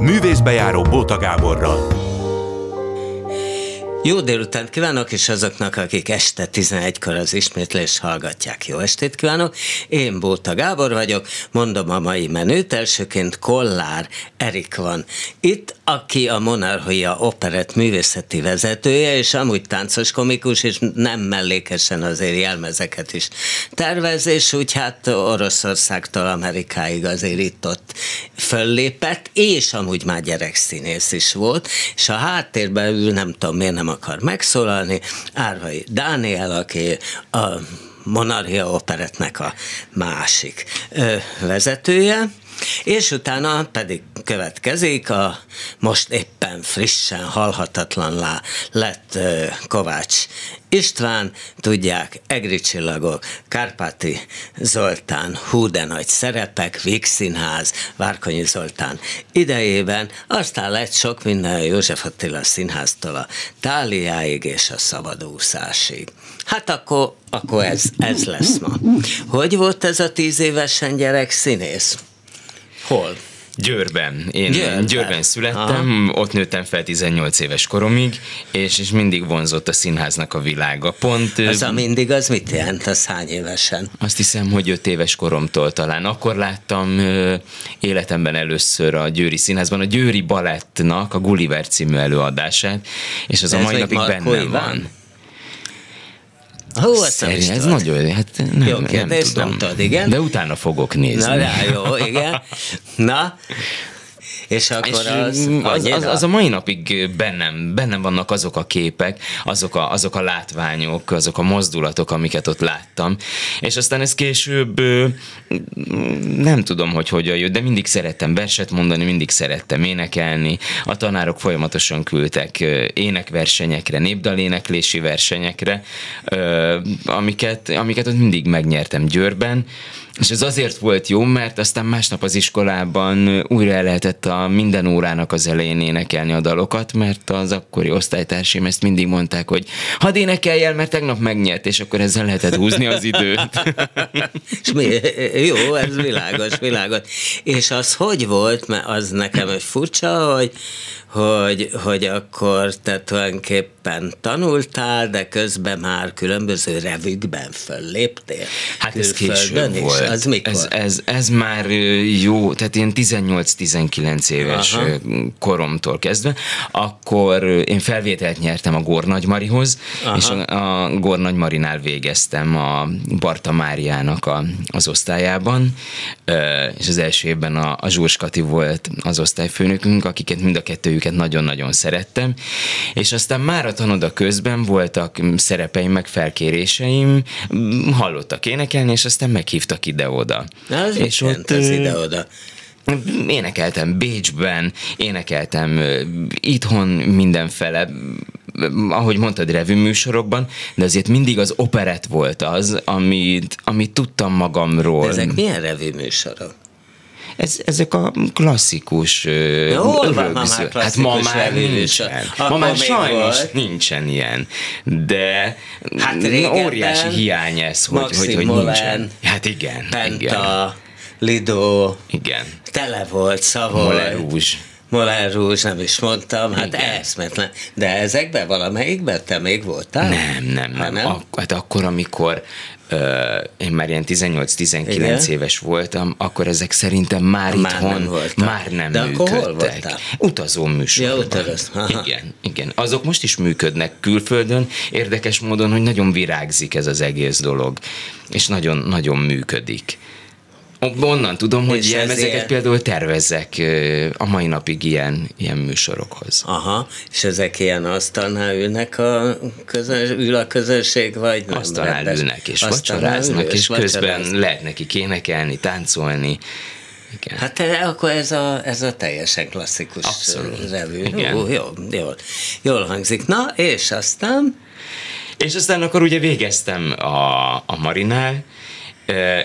Művészbejáró Bóta Gáborral. Jó délután kívánok, és azoknak, akik este 11-kor az ismétlést hallgatják. Jó estét kívánok! Én Bóta Gábor vagyok, mondom a mai menüt. Elsőként Kollár Erik van itt, aki a Monarchia Operett művészeti vezetője, és amúgy táncos komikus, és nem mellékesen azért jelmezeket is tervez, és úgy hát Oroszországtól Amerikáig azért itt-ott föllépett, és amúgy már gyerekszínész is volt, és a háttérben ül, nem tudom miért nem akar megszólalni, Árvai Dániel, aki a Monarchia Operetnek a másik vezetője, és utána pedig következik a most éppen frissen, halhatatlan lett Kovács István, tudják, Egri csillagok, Kárpáti Zoltán, hú de nagy szerepek, Víg Színház, Várkonyi Zoltán idejében, aztán lett sok minden József Attila Színháztól a Táliáig és a Szabadúszásig. Hát akkor, akkor ez, ez lesz ma. Hogy volt ez a tíz évesen gyerek színész? Hol? Győrben. Én Győrben, Győrben születtem, Aha. ott nőttem fel 18 éves koromig, és, és mindig vonzott a színháznak a világa. Pont... Az a mindig, az mit jelent, az hány évesen? Azt hiszem, hogy 5 éves koromtól talán. Akkor láttam életemben először a Győri Színházban a Győri Balettnak a Gulliver című előadását, és az Ez a mai napig benne van. Hú, nem ez nagyon, hát nem, jó, nem, nem tudom. Nem tudod, igen? De utána fogok nézni. Na, rá, jó, igen. Na, és akkor és az, az, az, az, a mai napig bennem, bennem vannak azok a képek, azok a, azok a látványok, azok a mozdulatok, amiket ott láttam. És aztán ez később nem tudom, hogy hogyan jött, de mindig szerettem verset mondani, mindig szerettem énekelni. A tanárok folyamatosan küldtek énekversenyekre, népdaléneklési versenyekre, amiket, amiket ott mindig megnyertem Győrben, és ez azért volt jó, mert aztán másnap az iskolában újra el lehetett a minden órának az elején énekelni a dalokat, mert az akkori osztálytársaim ezt mindig mondták, hogy hadd énekelj el, mert tegnap megnyert, és akkor ezzel lehetett húzni az időt. és mi, jó, ez világos, világos. És az hogy volt, mert az nekem egy furcsa, hogy hogy, hogy akkor te tulajdonképpen tanultál, de közben már különböző revükben fölléptél. Hát ez később is. volt. Az mikor? Ez, ez, ez már jó, tehát én 18-19 éves Aha. koromtól kezdve, akkor én felvételt nyertem a Gornagymarihoz, Aha. és a, a Gornagymarinál végeztem a Barta Máriának a, az osztályában, és az első évben a, a Zsurskati volt az osztályfőnökünk, akiket mind a kettő őket nagyon-nagyon szerettem, és aztán már a tanoda közben voltak szerepeim, meg felkéréseim, hallottak énekelni, és aztán meghívtak ide-oda. Na, az és ott az ide-oda? Énekeltem Bécsben, énekeltem itthon mindenfele, ahogy mondtad, revű műsorokban, de azért mindig az operett volt az, amit, amit tudtam magamról. De ezek milyen revű műsorok? Ez, ezek a klasszikus Jó, van ma már Hát ma már nincsen. Ma már sajnos volt. nincsen ilyen. De hát óriási hiány ez, hogy, hogy, hogy nincsen. Hát igen. Penta, igen. Lido. Igen. Tele volt, szavol. Moler Rouge. Moulin Rouge, nem is mondtam, hát eszmetlen. De ezekben valamelyikben te még voltál? Nem, nem, nem. nem? Ak- hát akkor, amikor én már ilyen 18-19 Igen? éves voltam, akkor ezek szerintem már, már itthon nem már nem De működtek. Akkor hol voltál? Utazó műsorban. Ja, Igen, igen. Azok most is működnek külföldön, érdekes módon, hogy nagyon virágzik ez az egész dolog, és nagyon, nagyon működik. Onnan tudom, hogy és ilyen ezeket ilyen... például tervezzek a mai napig ilyen, ilyen műsorokhoz. Aha, és ezek ilyen asztalnál ülnek a közös, ül a közösség, vagy nem? Asztalnál rendes? ülnek és asztalnál vacsoráznak, ül, és, és közben vacsorázni. lehet nekik énekelni, táncolni. Igen. Hát akkor ez a, ez a teljesen klasszikus Abszolút. revű. Igen. Jó, jó, jól, jól hangzik. Na, és aztán? És aztán akkor ugye végeztem a, a Marinál,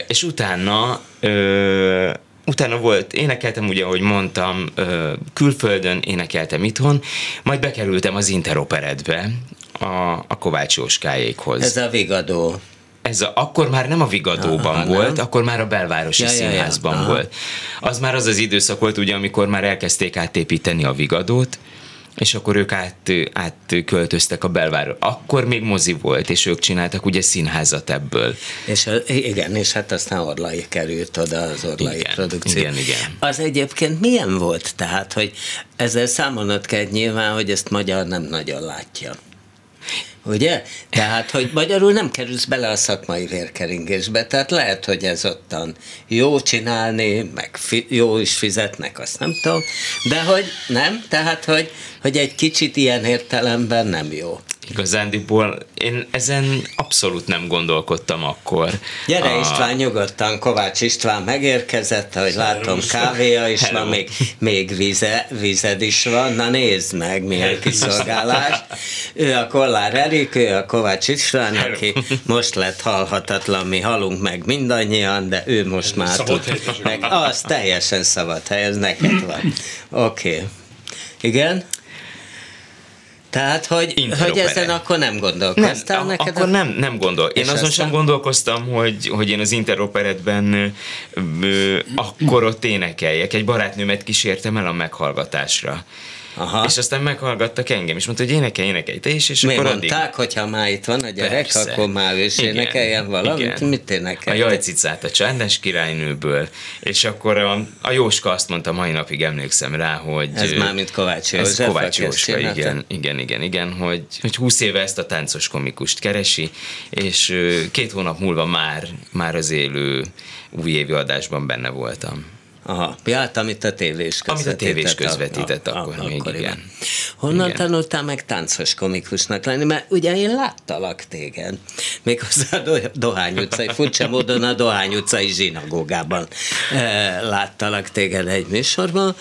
és utána utána volt, énekeltem ugye, ahogy mondtam, külföldön, énekeltem itthon, majd bekerültem az Interoperetbe, a, a Kovács Jóskáékhoz. Ez a Vigadó ez a, akkor már nem a Vigadóban Aha, volt, nem. akkor már a belvárosi Ja, ja, ja. színházban Aha. volt. Az már az az időszak volt, ugye, amikor már elkezdték átépíteni a Vigadót, és akkor ők át, átköltöztek a belváros. Akkor még mozi volt, és ők csináltak ugye színházat ebből. És a, igen, és hát aztán Orlai került oda, az Orlai Igen, produkció. igen, igen. Az egyébként milyen volt? Tehát, hogy ezzel számolnod kell nyilván, hogy ezt magyar nem nagyon látja. Ugye? Tehát, hogy magyarul nem kerülsz bele a szakmai vérkeringésbe, tehát lehet, hogy ez ottan jó csinálni, meg fi, jó is fizetnek, azt nem tudom, de hogy nem, tehát, hogy, hogy egy kicsit ilyen értelemben nem jó. Igazándiból én ezen abszolút nem gondolkodtam akkor. Gyere A- István, nyugodtan, Kovács István megérkezett, ahogy látom, kávéja is Hello. van, még, még vize, vized is van, na nézd meg, milyen kiszolgálás. Ő a Kollár Erik, ő a Kovács István, aki most lett halhatatlan, mi halunk meg mindannyian, de ő most már Szabad tud, meg az teljesen szabad hely, ez neked van. Oké. Okay. Igen? Tehát, hogy, hogy ezen akkor nem Nem, gondolkoztál a- neked? akkor nem, nem gondol. Én azon aztán? sem gondolkoztam, hogy, hogy én az interoperetben ö, akkor ott énekeljek. Egy barátnőmet kísértem el a meghallgatásra. Aha. És aztán meghallgattak engem, és mondta, hogy énekelj, énekelj te is, és Mi akkor mondták, hogyha már itt van a gyerek, Persze. akkor már is Igen, énekeljen valamit? igen. Mit A énekel? jajcicát a csándás királynőből, és akkor a, a Jóska azt mondta, mai napig emlékszem rá, hogy... Ez már mint Kovács Ez József, Kovács aki ezt Jóska, csinálta? igen, igen, igen, igen, hogy, hogy 20 éve ezt a táncos komikust keresi, és két hónap múlva már, már az élő újévi adásban benne voltam. Aha, ja, hát amit a tévés Amit a tévés közvetített, közvetített, a- a- akkor még akkoriban. igen. Honnan Igen. tanultál meg táncos komikusnak lenni? Mert ugye én láttalak téged. Méghozzá a Do- Dohány utcai, furcsa módon a Dohány utcai zsinagógában eh, láttalak téged egy műsorban,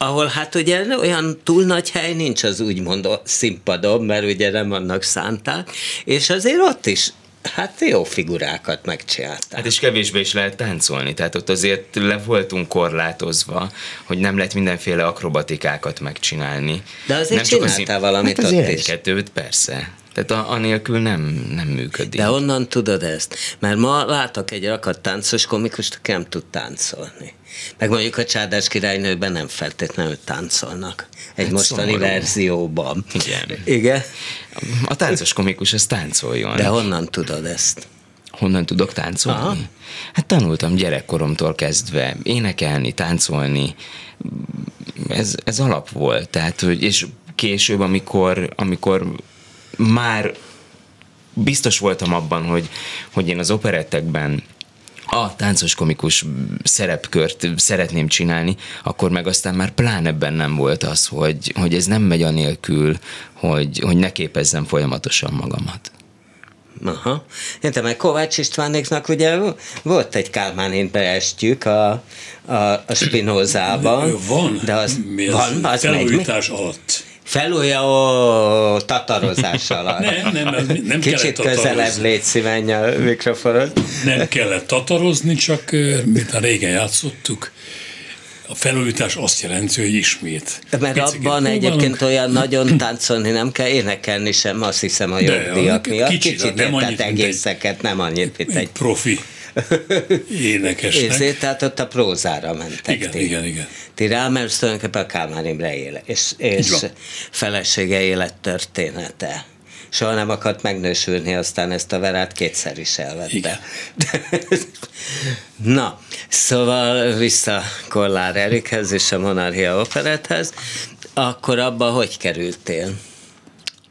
ahol hát ugye olyan túl nagy hely nincs az úgymond a színpadon, mert ugye nem annak szánták, és azért ott is hát jó figurákat megcsináltál. Hát és kevésbé is lehet táncolni, tehát ott azért le voltunk korlátozva, hogy nem lehet mindenféle akrobatikákat megcsinálni. De azért nem az csináltál valamit hát azért ott is. egy-kettőt, persze. Tehát a, anélkül nem, nem működik. De honnan tudod ezt? Mert ma látok egy rakat táncos komikust, aki nem tud táncolni. Meg mondjuk a Csádás királynőben nem feltétlenül táncolnak. Egy Hát mostani szomorú. verzióban. Igen. Igen? A táncos komikus az táncoljon. De honnan tudod ezt? Honnan tudok táncolni? Aha. Hát tanultam gyerekkoromtól kezdve énekelni, táncolni. Ez, ez alap volt. Tehát, hogy, és később, amikor, amikor már biztos voltam abban, hogy, hogy én az operettekben a táncos komikus szerepkört szeretném csinálni, akkor meg aztán már pláne bennem volt az, hogy, hogy ez nem megy anélkül, hogy, hogy ne képezzem folyamatosan magamat. Aha. Értem, mert Kovács Istvánéknak ugye volt egy Kálmánint beestjük a, a, a Spinozában. Van, De az, mi az van, az megy. felújítás alatt. Felújja ó, tatarozás alatt. Nem, nem, nem Kicsit közelebb légy szívenj a mikrofonod. Nem kellett tatarozni, csak mint a régen játszottuk, a felújítás azt jelenti, hogy ismét. Mert Picit abban próbálunk. egyébként olyan nagyon táncolni nem kell, énekelni sem, azt hiszem a jogdíjak miatt. kicsit, Kicsit, nem tehát annyit, mint egy- egészeket, nem annyit, mint egy egy profi énekesnek. Ezért, tehát ott a prózára mentek Igen, ti. igen, igen. Ti rá, mert tulajdonképpen a Kálmán Imre éle, és, és felesége élettörténete. Soha nem akart megnősülni, aztán ezt a verát kétszer is elvette. Na, szóval vissza Kollár Erikhez és a Monarchia Operethez, akkor abba hogy kerültél?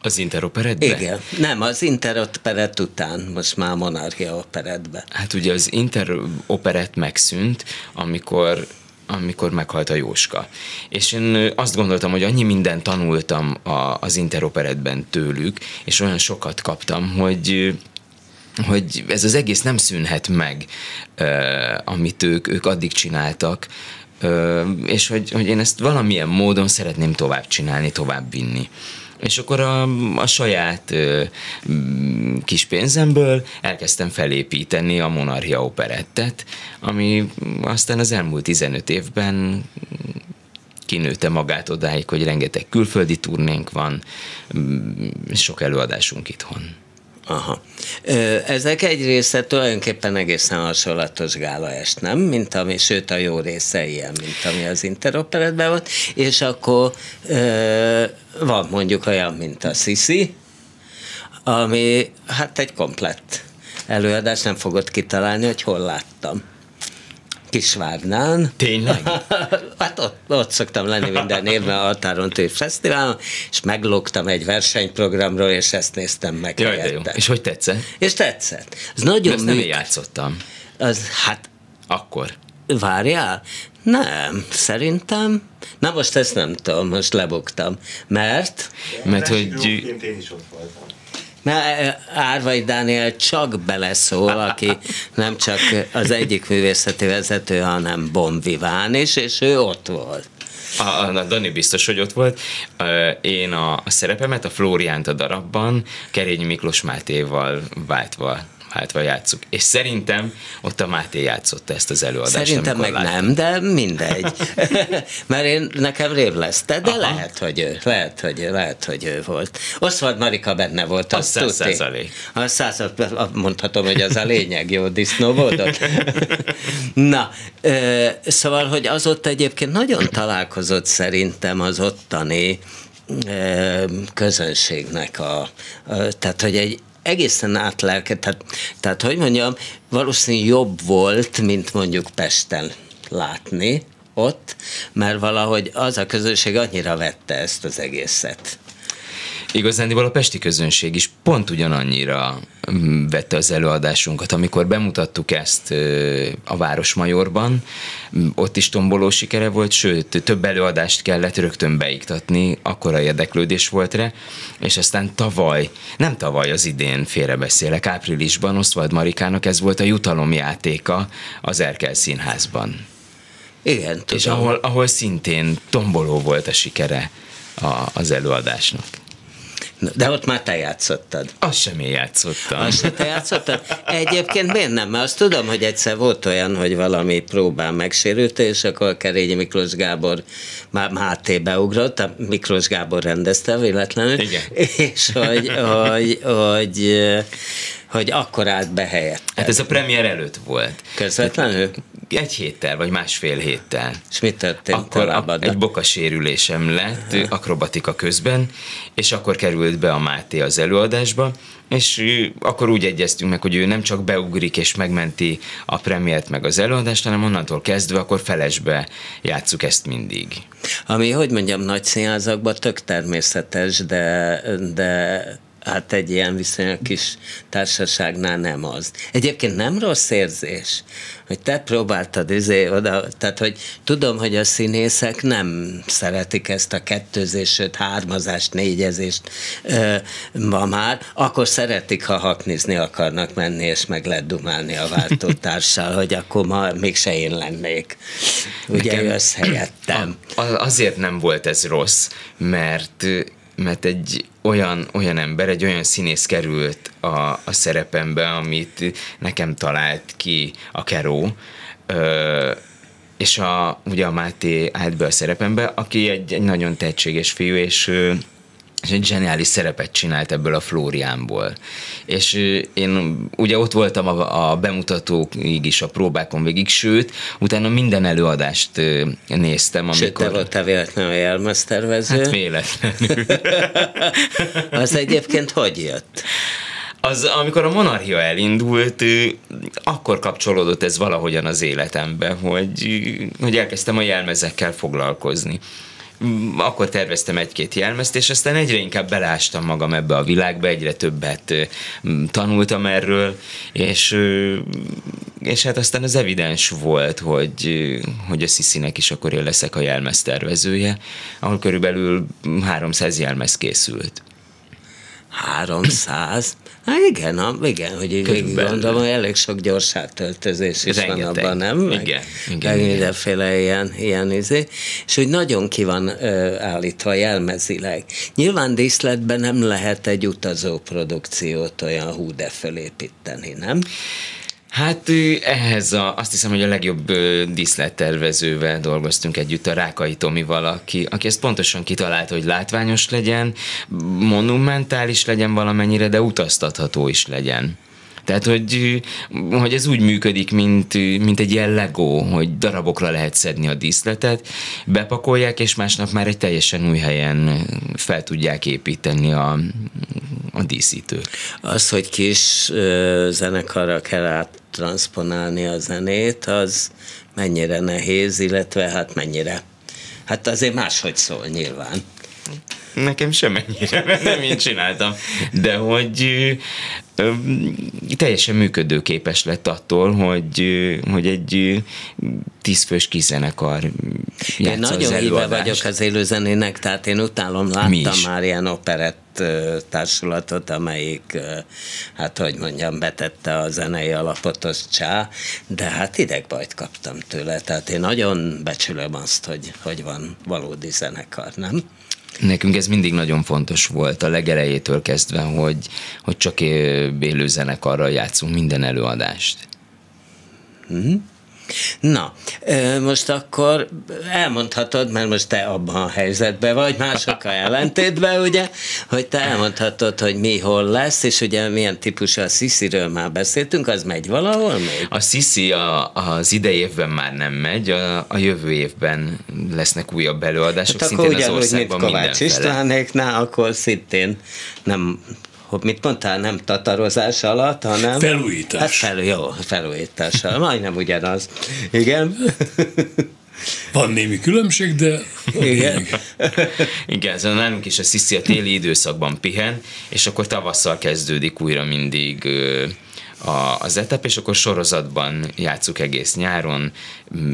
Az interoperetbe? Igen, nem, az Interoperet után, most már a Monarchia Operetbe. Hát ugye az interoperett megszűnt, amikor amikor meghalt a Jóska. És én azt gondoltam, hogy annyi mindent tanultam a, az interoperetben tőlük, és olyan sokat kaptam, hogy hogy ez az egész nem szűnhet meg, amit ők, ők addig csináltak, és hogy, hogy én ezt valamilyen módon szeretném tovább csinálni, tovább vinni. És akkor a, a saját ö, kis pénzemből elkezdtem felépíteni a Monarchia operettet, ami aztán az elmúlt 15 évben kinőtte magát odáig, hogy rengeteg külföldi turnénk van, sok előadásunk itthon. Aha. Ezek egy része tulajdonképpen egészen hasonlatos gálaest, nem? Mint ami, sőt a jó része ilyen, mint ami az interoperetben volt, és akkor van mondjuk olyan, mint a Sisi, ami hát egy komplett előadás, nem fogod kitalálni, hogy hol láttam. Kisvárnán. Tényleg? hát ott, ott szoktam lenni minden évben a Határon Tűr Fesztiválon, és meglógtam egy versenyprogramról, és ezt néztem meg Jaj, de jó. És hogy tetszett? És tetszett. Ez nagyon Ezt nem játszottam. Az, hát Akkor. Várjál? Nem, szerintem. Na most ezt nem tudom, most lebuktam. Mert Mert hogy én is ott voltam. Na, Árvai Dániel csak beleszól, aki nem csak az egyik művészeti vezető, hanem Bonviván is, és ő ott volt. A, a, Dani biztos, hogy ott volt. Én a, a szerepemet, a Flóriánt a darabban Kerényi Miklós Mátéval váltva váltva játszuk. És szerintem ott a Máté játszotta ezt az előadást. Szerintem meg láttam. nem, de mindegy. Mert én nekem rév lesz, de Aha. lehet, hogy ő, lehet, hogy, lehet, hogy ő volt. Oszvald Marika benne volt, Az az száz tuti. százalék. A száz, mondhatom, hogy az a lényeg, jó disznó volt. Na, ö, szóval, hogy az ott egyébként nagyon találkozott szerintem az ottani közönségnek a tehát, hogy egy egészen átlelke, tehát, tehát, hogy mondjam, valószínűleg jobb volt, mint mondjuk Pesten látni ott, mert valahogy az a közönség annyira vette ezt az egészet. Igazándiból a pesti közönség is pont ugyanannyira mm, vette az előadásunkat. Amikor bemutattuk ezt a Városmajorban, mm, ott is tomboló sikere volt, sőt, több előadást kellett rögtön beiktatni, akkora érdeklődés volt rá, és aztán tavaly, nem tavaly, az idén félrebeszélek, áprilisban Oszvald Marikának ez volt a jutalomjátéka az Erkel Színházban. Igen, tudom. És ahol, ahol szintén tomboló volt a sikere a, az előadásnak. De ott már te játszottad. Azt sem én játszottam. Azt se te játszottad? Egyébként miért nem? Mert azt tudom, hogy egyszer volt olyan, hogy valami próbán megsérült, és akkor Kerényi Miklós Gábor már Máté beugrott, a Miklós Gábor rendezte véletlenül, Igen. és hogy, hogy, hogy, hogy akkor állt be helyett. Hát ez a premier előtt volt. Közvetlenül? Egy héttel, vagy másfél héttel. És mi történt Akkor a, egy bokasérülésem lett akrobatika közben, és akkor került be a Máté az előadásba, és akkor úgy egyeztünk meg, hogy ő nem csak beugrik és megmenti a premiért meg az előadást, hanem onnantól kezdve akkor felesbe játsszuk ezt mindig. Ami, hogy mondjam, nagy színházakban tök természetes, de, de hát egy ilyen viszonylag kis társaságnál nem az. Egyébként nem rossz érzés, hogy te próbáltad izé oda, tehát hogy tudom, hogy a színészek nem szeretik ezt a kettőzés, sőt hármazást, négyezést ö, ma már, akkor szeretik, ha haknizni akarnak menni, és meg lehet dumálni a váltótársal, hogy akkor ma mégse én lennék. Ugye Nekem- jössz helyettem. A- Azért nem volt ez rossz, mert mert egy olyan, olyan ember, egy olyan színész került a, a szerepembe, amit nekem talált ki a Keró, ö, és a, ugye a Máté állt be a szerepembe, aki egy, egy nagyon tehetséges fiú, és ö, és egy zseniális szerepet csinált ebből a Flóriánból. És én ugye ott voltam a, a bemutatóig is, a próbákon végig, sőt, utána minden előadást néztem, Sőt, te amikor... voltál véletlenül a jelmeztervező. Hát véletlenül. Az egyébként hogy jött? Az, amikor a monarchia elindult, akkor kapcsolódott ez valahogyan az életembe, hogy, hogy elkezdtem a jelmezekkel foglalkozni. Mm, Akkor terveztem egy-két jelmezt, és aztán egyre inkább beleástam magam ebbe a világba, egyre többet mm, tanultam erről, és, és hát aztán az evidens volt, hogy, hogy a Sziszinek is akkor én leszek a jelmez tervezője, ahol körülbelül 300 jelmez készült. 300? Hát igen, a, igen, hogy így gondolom, elég sok gyors áttöltözés is van Rengeteg. abban, nem? Meg, Igen, igen, meg igen. mindenféle ilyen, ilyen izé. És hogy nagyon ki van ö, állítva jelmezileg. Nyilván díszletben nem lehet egy utazó produkciót olyan hú de fölépíteni, nem? Hát ehhez a, azt hiszem, hogy a legjobb díszlettervezővel dolgoztunk együtt, a Rákai Tomival, aki, aki ezt pontosan kitalálta, hogy látványos legyen, monumentális legyen valamennyire, de utaztatható is legyen. Tehát, hogy, hogy ez úgy működik, mint, mint egy ilyen Lego, hogy darabokra lehet szedni a díszletet, bepakolják, és másnap már egy teljesen új helyen fel tudják építeni a, a díszítők. Az, hogy kis zenekarra kell áttranszponálni a zenét, az mennyire nehéz, illetve hát mennyire. Hát azért máshogy szól nyilván. Nekem semennyire, nem én csináltam. De hogy teljesen működőképes lett attól, hogy, hogy egy tízfős kizenekar Én nagyon híve vagyok az élőzenének, tehát én utálom, láttam már ilyen operett társulatot, amelyik, hát hogy mondjam, betette a zenei alapot, az csá, de hát idegbajt kaptam tőle, tehát én nagyon becsülöm azt, hogy, hogy van valódi zenekar, nem? Nekünk ez mindig nagyon fontos volt a legelejétől kezdve, hogy, hogy csak élő zenekarral játszunk minden előadást. Mm-hmm. Na, most akkor elmondhatod, mert most te abban a helyzetben vagy, mások a ellentétben, ugye, hogy te elmondhatod, hogy mi hol lesz, és ugye milyen típusú a Sisiről már beszéltünk, az megy valahol még? A Sisi a, az idei évben már nem megy, a, a jövő évben lesznek újabb előadások, hát szintén az országban mint Kovács Istvánéknál, akkor szintén nem hogy mit mondtál, nem tatarozás alatt, hanem... Felújítás. Hát fel, jó, felújítás alatt, majdnem ugyanaz. Igen. Van némi különbség, de... Igen. Igen, szóval nálunk is a Sziszi a téli időszakban pihen, és akkor tavasszal kezdődik újra mindig a, az etap, és akkor sorozatban játszuk egész nyáron,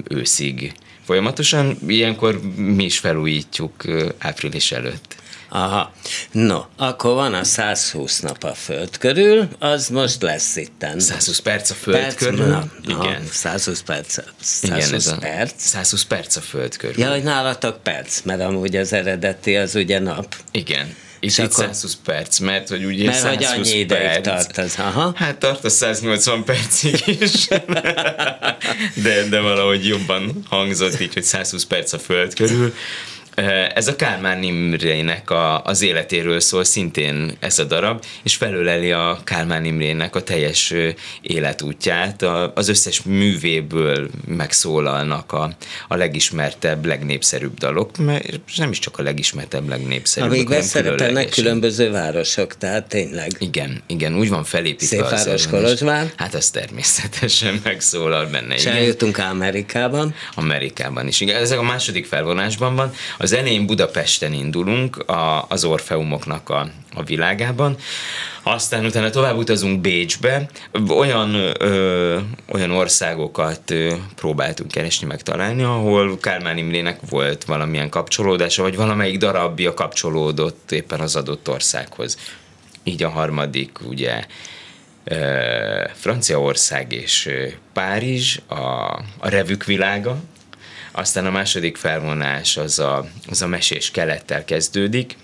őszig. Folyamatosan ilyenkor mi is felújítjuk április előtt. Aha. No, akkor van a 120 nap a föld körül, az most lesz itten. 120 perc a föld perc, körül? Na, igen. Aha, 120 perc. 120 igen, ez a perc. 120 perc a föld körül. Ja, hogy nálatok perc, mert amúgy az eredeti az ugye nap. Igen. És itt akkor, 120 perc, mert hogy ugye mert 120 hogy annyi perc. tart az, aha. Hát tart a 180 percig is. de, de valahogy jobban hangzott így, hogy 120 perc a föld körül. Ez a Kálmán Imrének a, az életéről szól szintén ez a darab, és felöleli a Kálmán Imrének a teljes életútját, a, az összes művéből megszólalnak a, a legismertebb, legnépszerűbb dalok, mert nem is csak a legismertebb, legnépszerűbb. Amíg szerepelnek különböző városok, tehát tényleg. Igen, igen, úgy van felépítve Szépváros Kolozsvár. Hát az természetesen megszólal benne. És eljutunk Amerikában. Amerikában is, igen. Ezek a második felvonásban van. A zenén Budapesten indulunk a, az Orfeumoknak a, a világában, aztán utána tovább utazunk Bécsbe, olyan, ö, olyan országokat ö, próbáltunk keresni, megtalálni, ahol Kálmán Imrének volt valamilyen kapcsolódása, vagy valamelyik darabja kapcsolódott éppen az adott országhoz. Így a harmadik, ugye, Franciaország és Párizs, a, a revük világa, aztán a második felvonás az a, az a mesés kelettel kezdődik,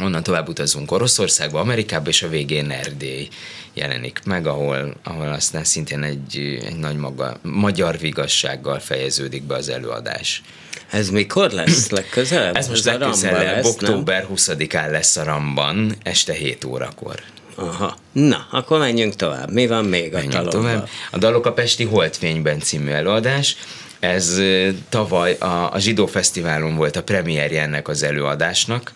onnan tovább utazunk Oroszországba, Amerikába, és a végén Erdély jelenik meg, ahol, ahol aztán szintén egy, egy nagy maga, magyar vigassággal fejeződik be az előadás. Ez mikor lesz legközelebb? Ez most legközelebb, október 20-án lesz a Ramban, este 7 órakor. Aha. Na, akkor menjünk tovább. Mi van még menjünk a tovább. A Dalok a Pesti Holtfényben című előadás. Ez tavaly a, a Zsidó Fesztiválon volt a premierje ennek az előadásnak,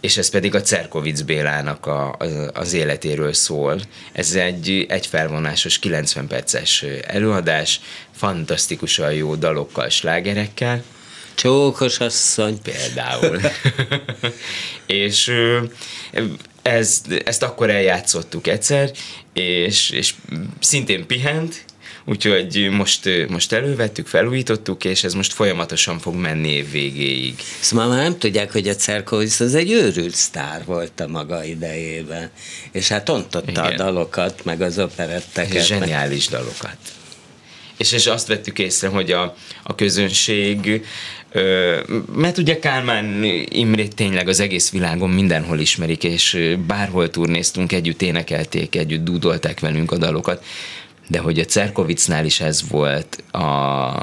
és ez pedig a Cerkovic Bélának a, az, az életéről szól. Ez egy, egy felvonásos 90 perces előadás, fantasztikusan jó dalokkal, slágerekkel. Csókos asszony. Például. és ez, ezt akkor eljátszottuk egyszer, és, és szintén pihent, úgyhogy most, most elővettük, felújítottuk, és ez most folyamatosan fog menni év végéig. Szóval már nem tudják, hogy a Cerkovic az egy őrült sztár volt a maga idejében, és hát ontotta Igen. a dalokat, meg az operetteket. Zseniális meg... dalokat. És, és azt vettük észre, hogy a, a közönség mert ugye Kálmán Imrét tényleg az egész világon mindenhol ismerik, és bárhol turnéztunk, együtt énekelték, együtt dúdolták velünk a dalokat de hogy a Cerkovicnál is ez volt a,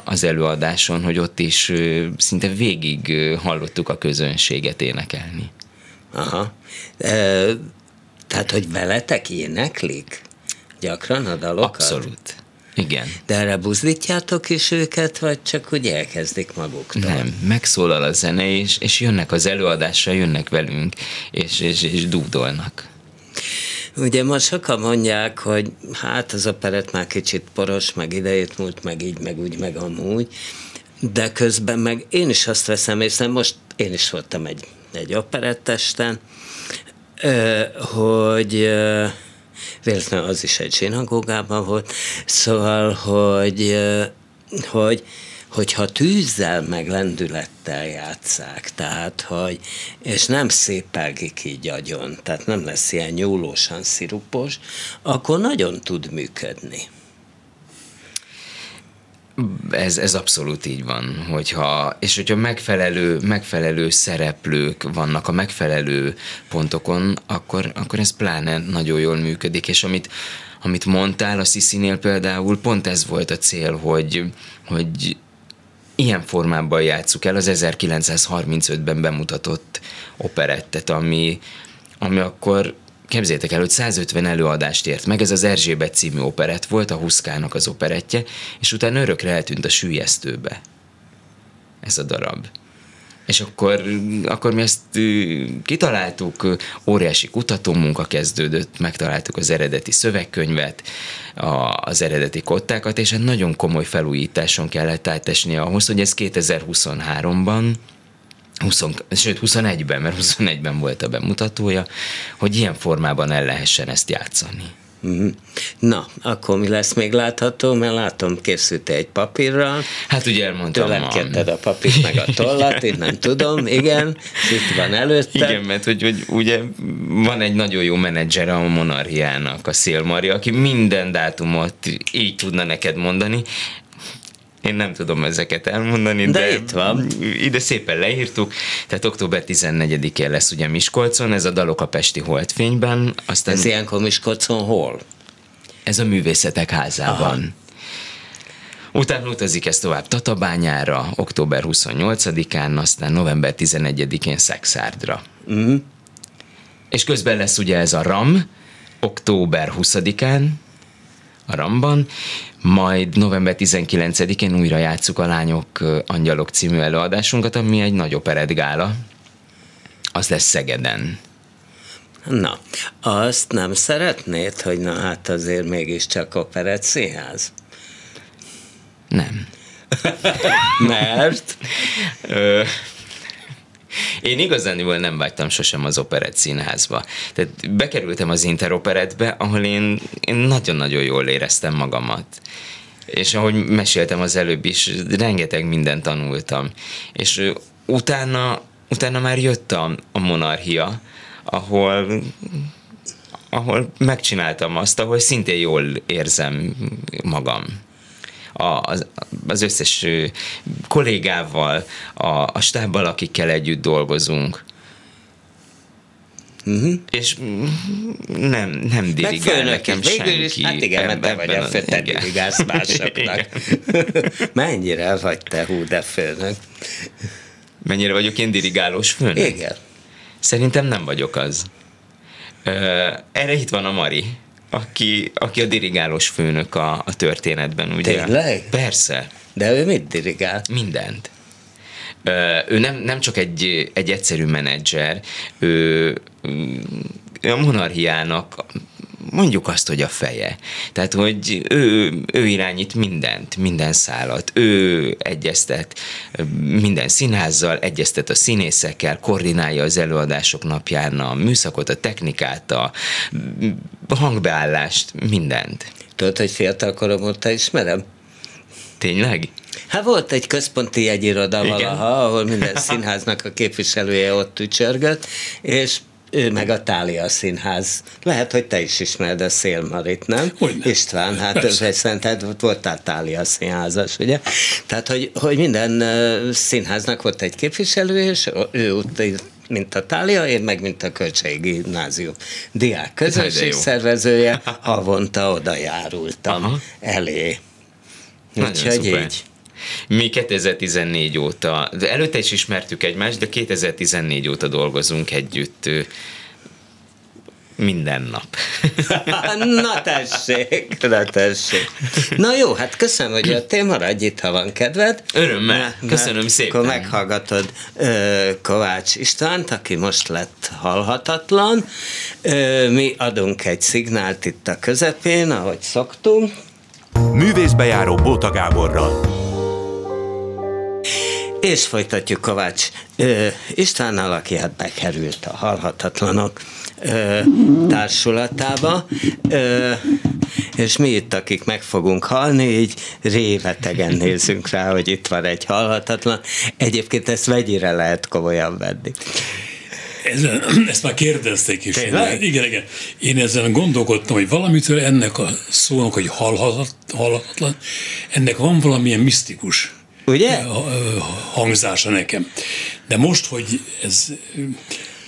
az előadáson, hogy ott is szinte végig hallottuk a közönséget énekelni. Aha. E, tehát, hogy veletek éneklik gyakran a dalokat? Abszolút. Igen. De erre buzdítjátok is őket, vagy csak úgy elkezdik maguktól? Nem, megszólal a zene, és, és jönnek az előadásra, jönnek velünk, és, és, és dúdolnak. Ugye most sokan mondják, hogy hát az operet már kicsit poros, meg idejét múlt, meg így, meg úgy, meg amúgy, de közben meg én is azt veszem észre, most én is voltam egy, egy operettesten, hogy véletlenül az is egy zsinagógában volt, szóval, hogy, hogy hogyha tűzzel meg lendülettel játszák, tehát, hogy, és nem szépelgik így agyon, tehát nem lesz ilyen nyúlósan szirupos, akkor nagyon tud működni. Ez, ez abszolút így van, hogyha, és hogyha megfelelő, megfelelő szereplők vannak a megfelelő pontokon, akkor, akkor ez pláne nagyon jól működik, és amit, amit mondtál a Sziszinél például, pont ez volt a cél, hogy, hogy ilyen formában játsszuk el az 1935-ben bemutatott operettet, ami, ami akkor Képzétek el, hogy 150 előadást ért meg, ez az Erzsébet című operett volt, a Huszkának az operettje, és utána örökre eltűnt a sűjesztőbe ez a darab. És akkor, akkor mi ezt kitaláltuk, óriási kutatómunka kezdődött, megtaláltuk az eredeti szövegkönyvet, az eredeti kottákat, és egy nagyon komoly felújításon kellett átesni ahhoz, hogy ez 2023-ban 20, sőt 21-ben, mert 21-ben volt a bemutatója, hogy ilyen formában el lehessen ezt játszani. Mhm. Na, akkor mi lesz még látható? Mert látom, készült egy papírral. Hát ugye elmondtam. Tőlem kérted a papírt meg a tollat, én nem tudom, igen, itt van előtte. Igen, mert hogy, hogy ugye van egy nagyon jó menedzser a monarchiának, a Szélmari, aki minden dátumot így tudna neked mondani, én nem tudom ezeket elmondani, de, de itt van. Ide szépen leírtuk, tehát október 14-én lesz ugye Miskolcon, ez a Dalok a Pesti Holdfényben. Aztán ez ilyenkor Miskolcon hol? Ez a Művészetek Házában. Aha. Utána utazik ez tovább Tatabányára, október 28-án, aztán november 11-én Szexárdra. Uh-huh. És közben lesz ugye ez a RAM, október 20-án, a Ramban, majd november 19-én újra játsszuk a Lányok Angyalok című előadásunkat, ami egy nagy operetgála. Az lesz Szegeden. Na, azt nem szeretnéd, hogy na hát azért mégiscsak operett színház? Nem. Mert? Én igazániból nem vágytam sosem az operett színházba. Tehát bekerültem az interoperetbe, ahol én, én nagyon-nagyon jól éreztem magamat. És ahogy meséltem az előbb is, rengeteg mindent tanultam. És utána, utána már jött a, a monarchia, ahol ahol megcsináltam azt, ahol szintén jól érzem magam az, az összes kollégával, a, a stábbal, akikkel együtt dolgozunk. Uh-huh. És nem, nem dirigál nekem is, senki. Is, hát igen, mert te vagy a fő, te dirigálsz másoknak. Mennyire vagy te hú, de főnök? Mennyire vagyok én dirigálós főnök? Igen. Szerintem nem vagyok az. Erre itt van a Mari aki, aki a dirigálós főnök a, a történetben, ugye? Tényleg? Persze. De ő mit dirigál? Mindent. Ő nem, nem csak egy, egy egyszerű menedzser, ő a monarchiának mondjuk azt, hogy a feje. Tehát, hogy ő, ő irányít mindent, minden szállat. Ő egyeztet minden színházzal, egyeztet a színészekkel, koordinálja az előadások napján a műszakot, a technikát, a hangbeállást, mindent. Tudod, hogy fiatal korom óta ismerem? Tényleg? Hát volt egy központi jegyiroda valaha, ahol minden színháznak a képviselője ott tücsörgött, és ő meg a Tália Színház. Lehet, hogy te is ismered a Szélmarit, nem? Hogyne. István, hát Persze. szerinted voltál Tália Színházas, ugye? Tehát, hogy, hogy minden színháznak volt egy képviselő, és ő ott mint a Tália, én meg mint a Kölcsei Gimnázium diák Hát, közösség jó. szervezője, havonta oda járultam Aha. elé. Úgyhogy így. Mi 2014 óta, de előtte is ismertük egymást, de 2014 óta dolgozunk együtt minden nap. Na tessék, na tessék. Na jó, hát köszönöm, hogy jöttél, maradj itt, ha van kedved. Örömmel. Köszönöm mert szépen. Akkor meghallgatod ö, Kovács Istvánt, aki most lett halhatatlan. Ö, mi adunk egy szignált itt a közepén, ahogy szoktunk. Művészbejáró Bóta Gáborral. És folytatjuk Kovács ö, Istvánnal, aki hát bekerült a Halhatatlanok ö, társulatába, ö, és mi itt, akik meg fogunk halni, így révetegen nézünk rá, hogy itt van egy halhatatlan. Egyébként ezt mennyire lehet komolyan venni? Ezen, ezt már kérdezték is. Tényleg? Én, igen, igen. Én ezen gondolkodtam, hogy valamitől ennek a szónak, hogy halhatat, halhatatlan, ennek van valamilyen misztikus Ugye? hangzása nekem. De most, hogy ez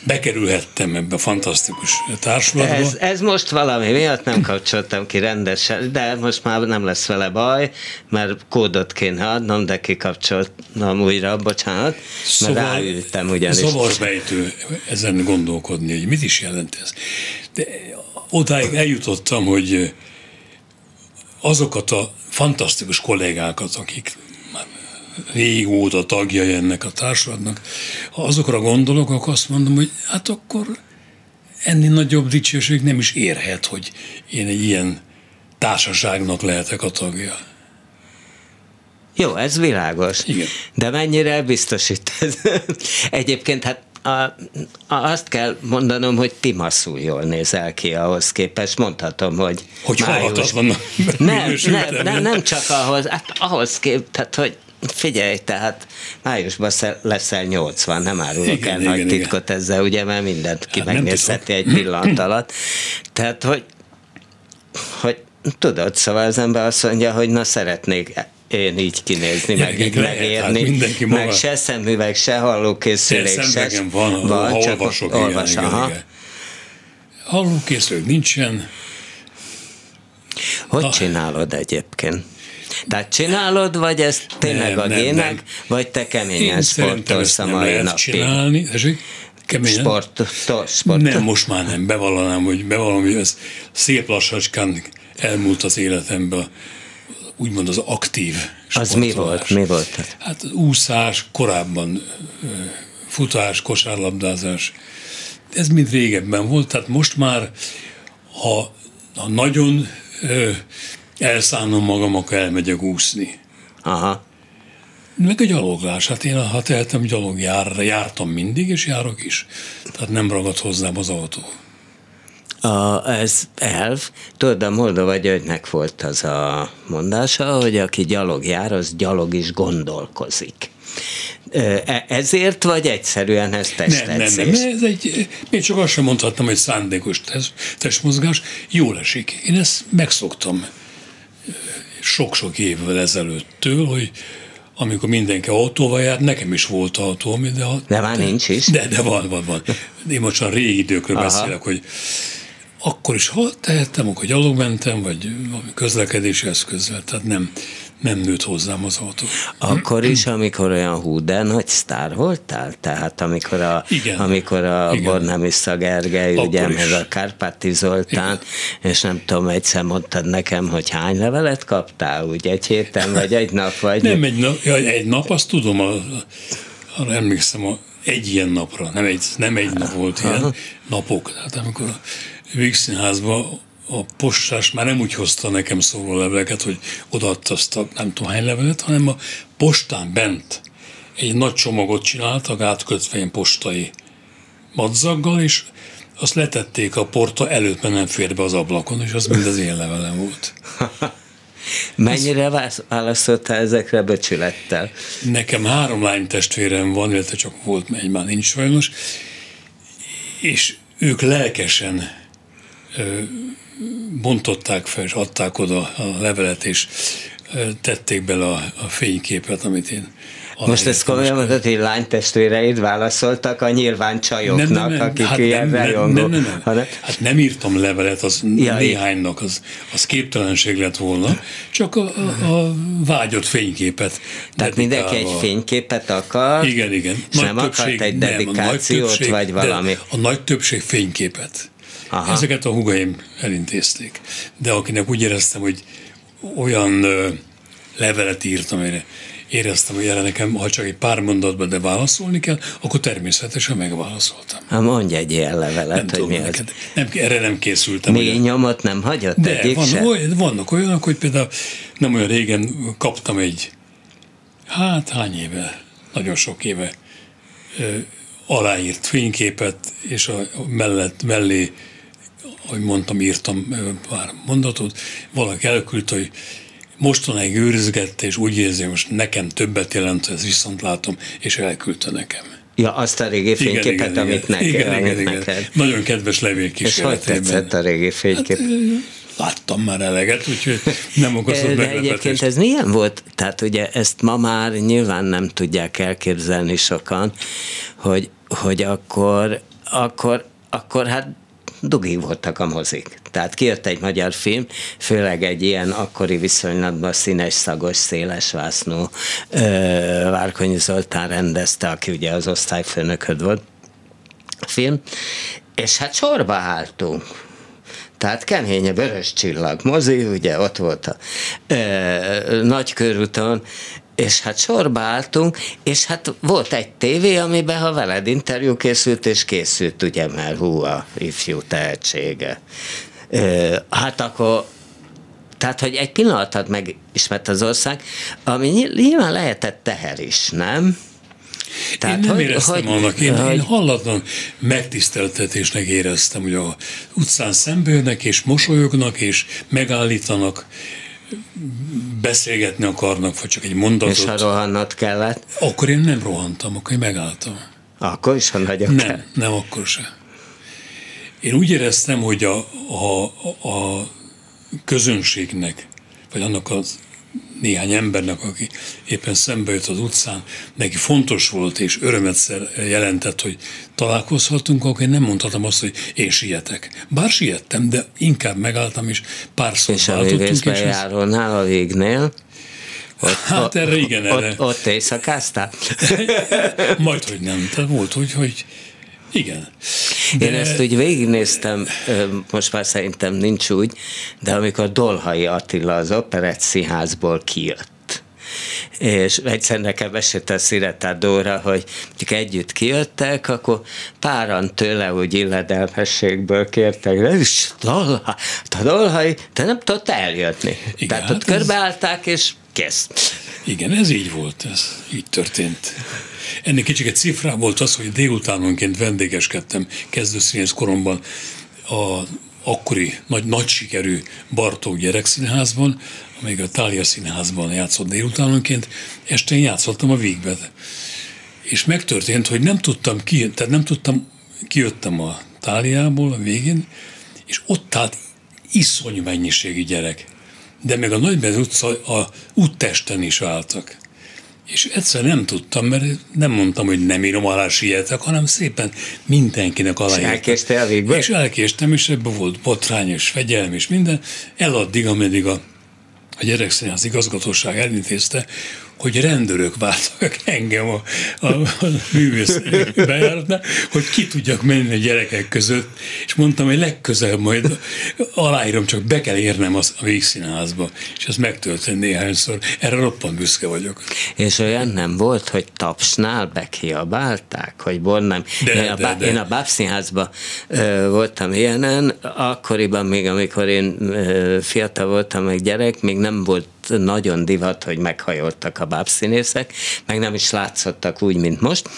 bekerülhettem ebbe a fantasztikus társulatba, Ez, ez most valami miatt nem kapcsoltam ki rendesen, de most már nem lesz vele baj, mert kódot kéne adnom, de kikapcsoltam újra, bocsánat, mert Szóval ráültem ugyanis. Zavarbejtő ezen gondolkodni, hogy mit is jelent ez. De odáig eljutottam, hogy azokat a fantasztikus kollégákat, akik régóta tagjai ennek a társulatnak, ha azokra gondolok, akkor azt mondom, hogy hát akkor ennél nagyobb dicsőség nem is érhet, hogy én egy ilyen társaságnak lehetek a tagja. Jó, ez világos. Igen. De mennyire biztosít ez? Egyébként hát a, azt kell mondanom, hogy ti masszul jól nézel ki ahhoz képest. Mondhatom, hogy Hogy május- minősültem, nem, nem, nem? nem csak ahhoz, hát ahhoz kép, tehát hogy figyelj, tehát májusban sze- leszel 80, nem árulok Igen, el igen, nagy igen. titkot ezzel, ugye, mert mindent ki Hát megnézheti egy pillanat alatt. Tehát, hogy, hogy tudod, szóval az ember azt mondja, hogy na szeretnék én így kinézni, meg Gyerekek, így megérni, hát maga- meg se szemüveg, se hallókészülék, se... van, van ha csak olvasok, igen, olvas, igen, aha. igen. Hallókészülék nincsen, Hogy Na. csinálod egyébként? Tehát csinálod, vagy ez tényleg Nem, a gének, nem. vagy te keményen sportolsz a mai napig? csinálni. Tessék? Keményen? Sport, sport. Nem, most már nem. Bevallanám, hogy bevallom, hogy ez szép lassacskán elmúlt az életemben, úgymond az aktív Az mi sportolás. volt? Mi volt? Hát úszás, korábban futás, kosárlabdázás. Ez mind régebben volt, tehát most már, ha, ha nagyon elszánom magam, akkor elmegyek úszni. Aha. Meg a gyaloglás. Hát én, ha tehetem, gyalogjárra jártam mindig, és járok is. Tehát nem ragad hozzám az autó. A, ez elv. Tudod, a Moldova Györgynek volt az a mondása, hogy aki gyalog jár, az gyalog is gondolkozik. E- Ezért, vagy egyszerűen ez Nem, nem, nem. testedzés? Ez egy, még csak azt sem mondhattam, hogy szándékos test, testmozgás. Jól esik. Én ezt megszoktam sok-sok évvel ezelőttől, hogy amikor mindenki autóval jár, nekem is volt autóm, de, a, De már nincs is. De, de van, van, van. Én most a régi időkről Aha. beszélek, hogy akkor is ha tehettem, akkor gyalog mentem, vagy valami közlekedési eszközzel, tehát nem, nem nőtt hozzám az autó. Akkor is, amikor olyan hú, de nagy sztár voltál? Tehát amikor a, Igen. amikor a Igen. Bornemisza Gergely, ugye, Akkor is. meg a Kárpáti Zoltán, és nem tudom, egyszer mondtad nekem, hogy hány levelet kaptál, úgy egy héten, vagy egy nap, vagy Nem egy nap, ja, egy nap, azt tudom, a, arra emlékszem, a, egy ilyen napra, nem egy, nem egy nap volt ilyen, napok. Tehát amikor a Vígszínházban a postás már nem úgy hozta nekem szóló leveleket, hogy odaadta azt a nem tudom hány levelet, hanem a postán bent egy nagy csomagot csináltak, átkötve postai madzaggal, és azt letették a porta előtt, mert nem fér be az ablakon, és az mind az én levelem volt. Mennyire válasz- válaszoltál ezekre becsülettel? Nekem három lány testvérem van, illetve csak volt, egy már nincs sajnos, és ők lelkesen ö, bontották fel, és adták oda a levelet, és tették bele a, a fényképet, amit én Most ezt komolyan mondod, hogy lánytestvéreid válaszoltak a nyilván csajoknak, nem, nem, nem. akik hát ilyen nem, rajongó. Nem, nem, nem. Hanem... Hát nem írtam levelet, az ja, néhánynak, az, az képtelenség lett volna, csak a, a, a vágyott fényképet. Tehát mindenki egy fényképet akar, igen, igen. és nagy nem többség, akart egy dedikációt, nem, vagy valami. A nagy többség fényképet. Aha. Ezeket a hugaim elintézték. De akinek úgy éreztem, hogy olyan levelet írtam, amire éreztem, hogy erre nekem, ha csak egy pár mondatban, de válaszolni kell, akkor természetesen megválaszoltam. Ha mondj egy ilyen levelet, nem hogy mi az. Nem, erre nem készültem. Mély ugye. nyomot nem hagyott de egyik van, Olyan, vannak olyanok, hogy például nem olyan régen kaptam egy, hát hány éve, nagyon sok éve ö, aláírt fényképet, és a mellett, mellé, ahogy mondtam, írtam pár mondatot, valaki elküldte, hogy mostanáig őrizgette, és úgy érzi, hogy most nekem többet jelent, ez viszont látom, és elküldte nekem. Ja, azt a régi fényképet, igen, igen, amit, neked, igen, amit igen, neked. Igen. Nagyon kedves levél. És hogy tetszett a régi fénykép? Hát, láttam már eleget, úgyhogy nem okozott De egyébként ez milyen volt? Tehát ugye ezt ma már nyilván nem tudják elképzelni sokan, hogy, hogy akkor, akkor, akkor hát dugig voltak a mozik. Tehát kijött egy magyar film, főleg egy ilyen akkori viszonylatban színes, szagos, széles vásznú Várkonyi Zoltán rendezte, aki ugye az osztályfőnököd volt film, és hát sorba álltunk. Tehát kemény, vörös csillag mozi, ugye ott volt a ö, nagy körúton, és hát sorba álltunk, és hát volt egy tévé, amiben ha veled interjú készült, és készült ugye, mert hú, a ifjú tehetsége. Hát akkor tehát, hogy egy pillanatot megismert az ország, ami nyilván lehetett teher is, nem? Tehát, én nem hogy, éreztem hogy, annak, én, hogy, én hallatlan megtiszteltetésnek éreztem, hogy a utcán szembejönnek, és mosolyognak, és megállítanak, beszélgetni akarnak, vagy csak egy mondatot. És ha rohannat kellett? Akkor én nem rohantam, akkor én megálltam. Akkor is, ha nagyon Nem, kell. nem akkor sem. Én úgy éreztem, hogy a, a, a közönségnek, vagy annak az néhány embernek, aki éppen szembe jött az utcán, neki fontos volt és örömet jelentett, hogy találkozhatunk, akkor én nem mondhatom azt, hogy én sietek. Bár siettem, de inkább megálltam, és párszor és váltottunk. És a járónál a végnél? Ott, hát erre igen, erre. Ott, ott éjszakáztál? Majd, hogy nem. Tehát volt, hogy, hogy igen. De... Én ezt úgy végignéztem, most már szerintem nincs úgy, de amikor Dolhai Attila az Operett Színházból kijött, és egyszer nekem esélyt a Sziretá Dóra, hogy együtt kijöttek, akkor páran tőle úgy illedelmességből kértek, de is Dolhai, a Dolhai, te nem tudott eljönni. Igen, Tehát hát ott ez... körbeállták, és kész. Igen, ez így volt, ez így történt. Ennek kicsit cifrá volt az, hogy délutánonként vendégeskedtem kezdőszínész koromban a akkori nagy, nagy sikerű Bartók gyerekszínházban, amelyik a Tália színházban játszott délutánonként, este én játszottam a Vígbet. És megtörtént, hogy nem tudtam ki, tehát nem tudtam, kijöttem a Táliából a végén, és ott állt iszonyú mennyiségű gyerek. De meg a Nagybez utca a úttesten is álltak. És egyszer nem tudtam, mert nem mondtam, hogy nem írom alá sietek, hanem szépen mindenkinek alá. És elkéstél a végbe? És elkéstem, és ebben volt botrány és fegyelm és minden, eladdig, ameddig a, a gyerekszínház igazgatóság elintézte, hogy rendőrök vártak engem a, a, a művész bejáratnál, hogy ki tudjak menni a gyerekek között, és mondtam, hogy legközelebb majd aláírom, csak be kell érnem az, a végszínházba, és ez megtörtént néhányszor. Erre roppant büszke vagyok. És olyan nem volt, hogy tapsnál bekiabálták, hogy bon nem. De, én, a, de, de. én a Bábszínházban voltam ilyenen, akkoriban még, amikor én ö, fiatal voltam, meg gyerek, még nem volt nagyon divat, hogy meghajoltak a bábszínészek, meg nem is látszottak úgy, mint most,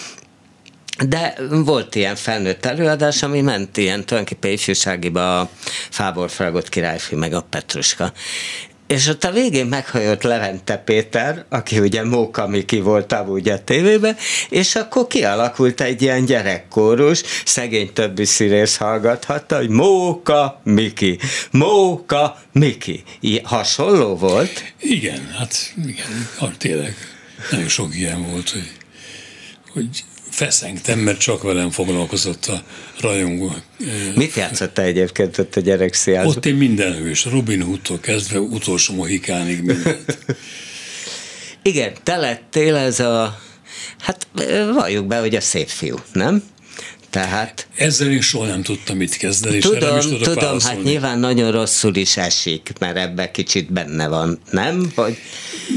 de volt ilyen felnőtt előadás, ami ment ilyen tulajdonképpen ifjúságiba a Fábor Fragott királyfi, meg a Petruska. És ott a végén meghajott Levente Péter, aki ugye Móka Miki volt amúgy a tévében, és akkor kialakult egy ilyen gyerekkórus, szegény többi színész hallgathatta, hogy Móka Miki, Móka Miki. Hasonló volt? Igen, hát igen, tényleg. nagyon sok ilyen volt, hogy, hogy feszengtem, mert csak velem foglalkozott a rajongó. Mit játszottál egyébként ott a gyerekszínházban? Ott én minden hős, Robin Hoodtól kezdve utolsó mohikánig mindent. Igen, te lettél ez a, hát valljuk be, hogy a szép fiú, nem? Tehát... Ezzel én soha nem tudtam mit kezdeni, és tudom, is tudok tudom, hát válaszolni. hát nyilván nagyon rosszul is esik, mert ebbe kicsit benne van, nem? Hogy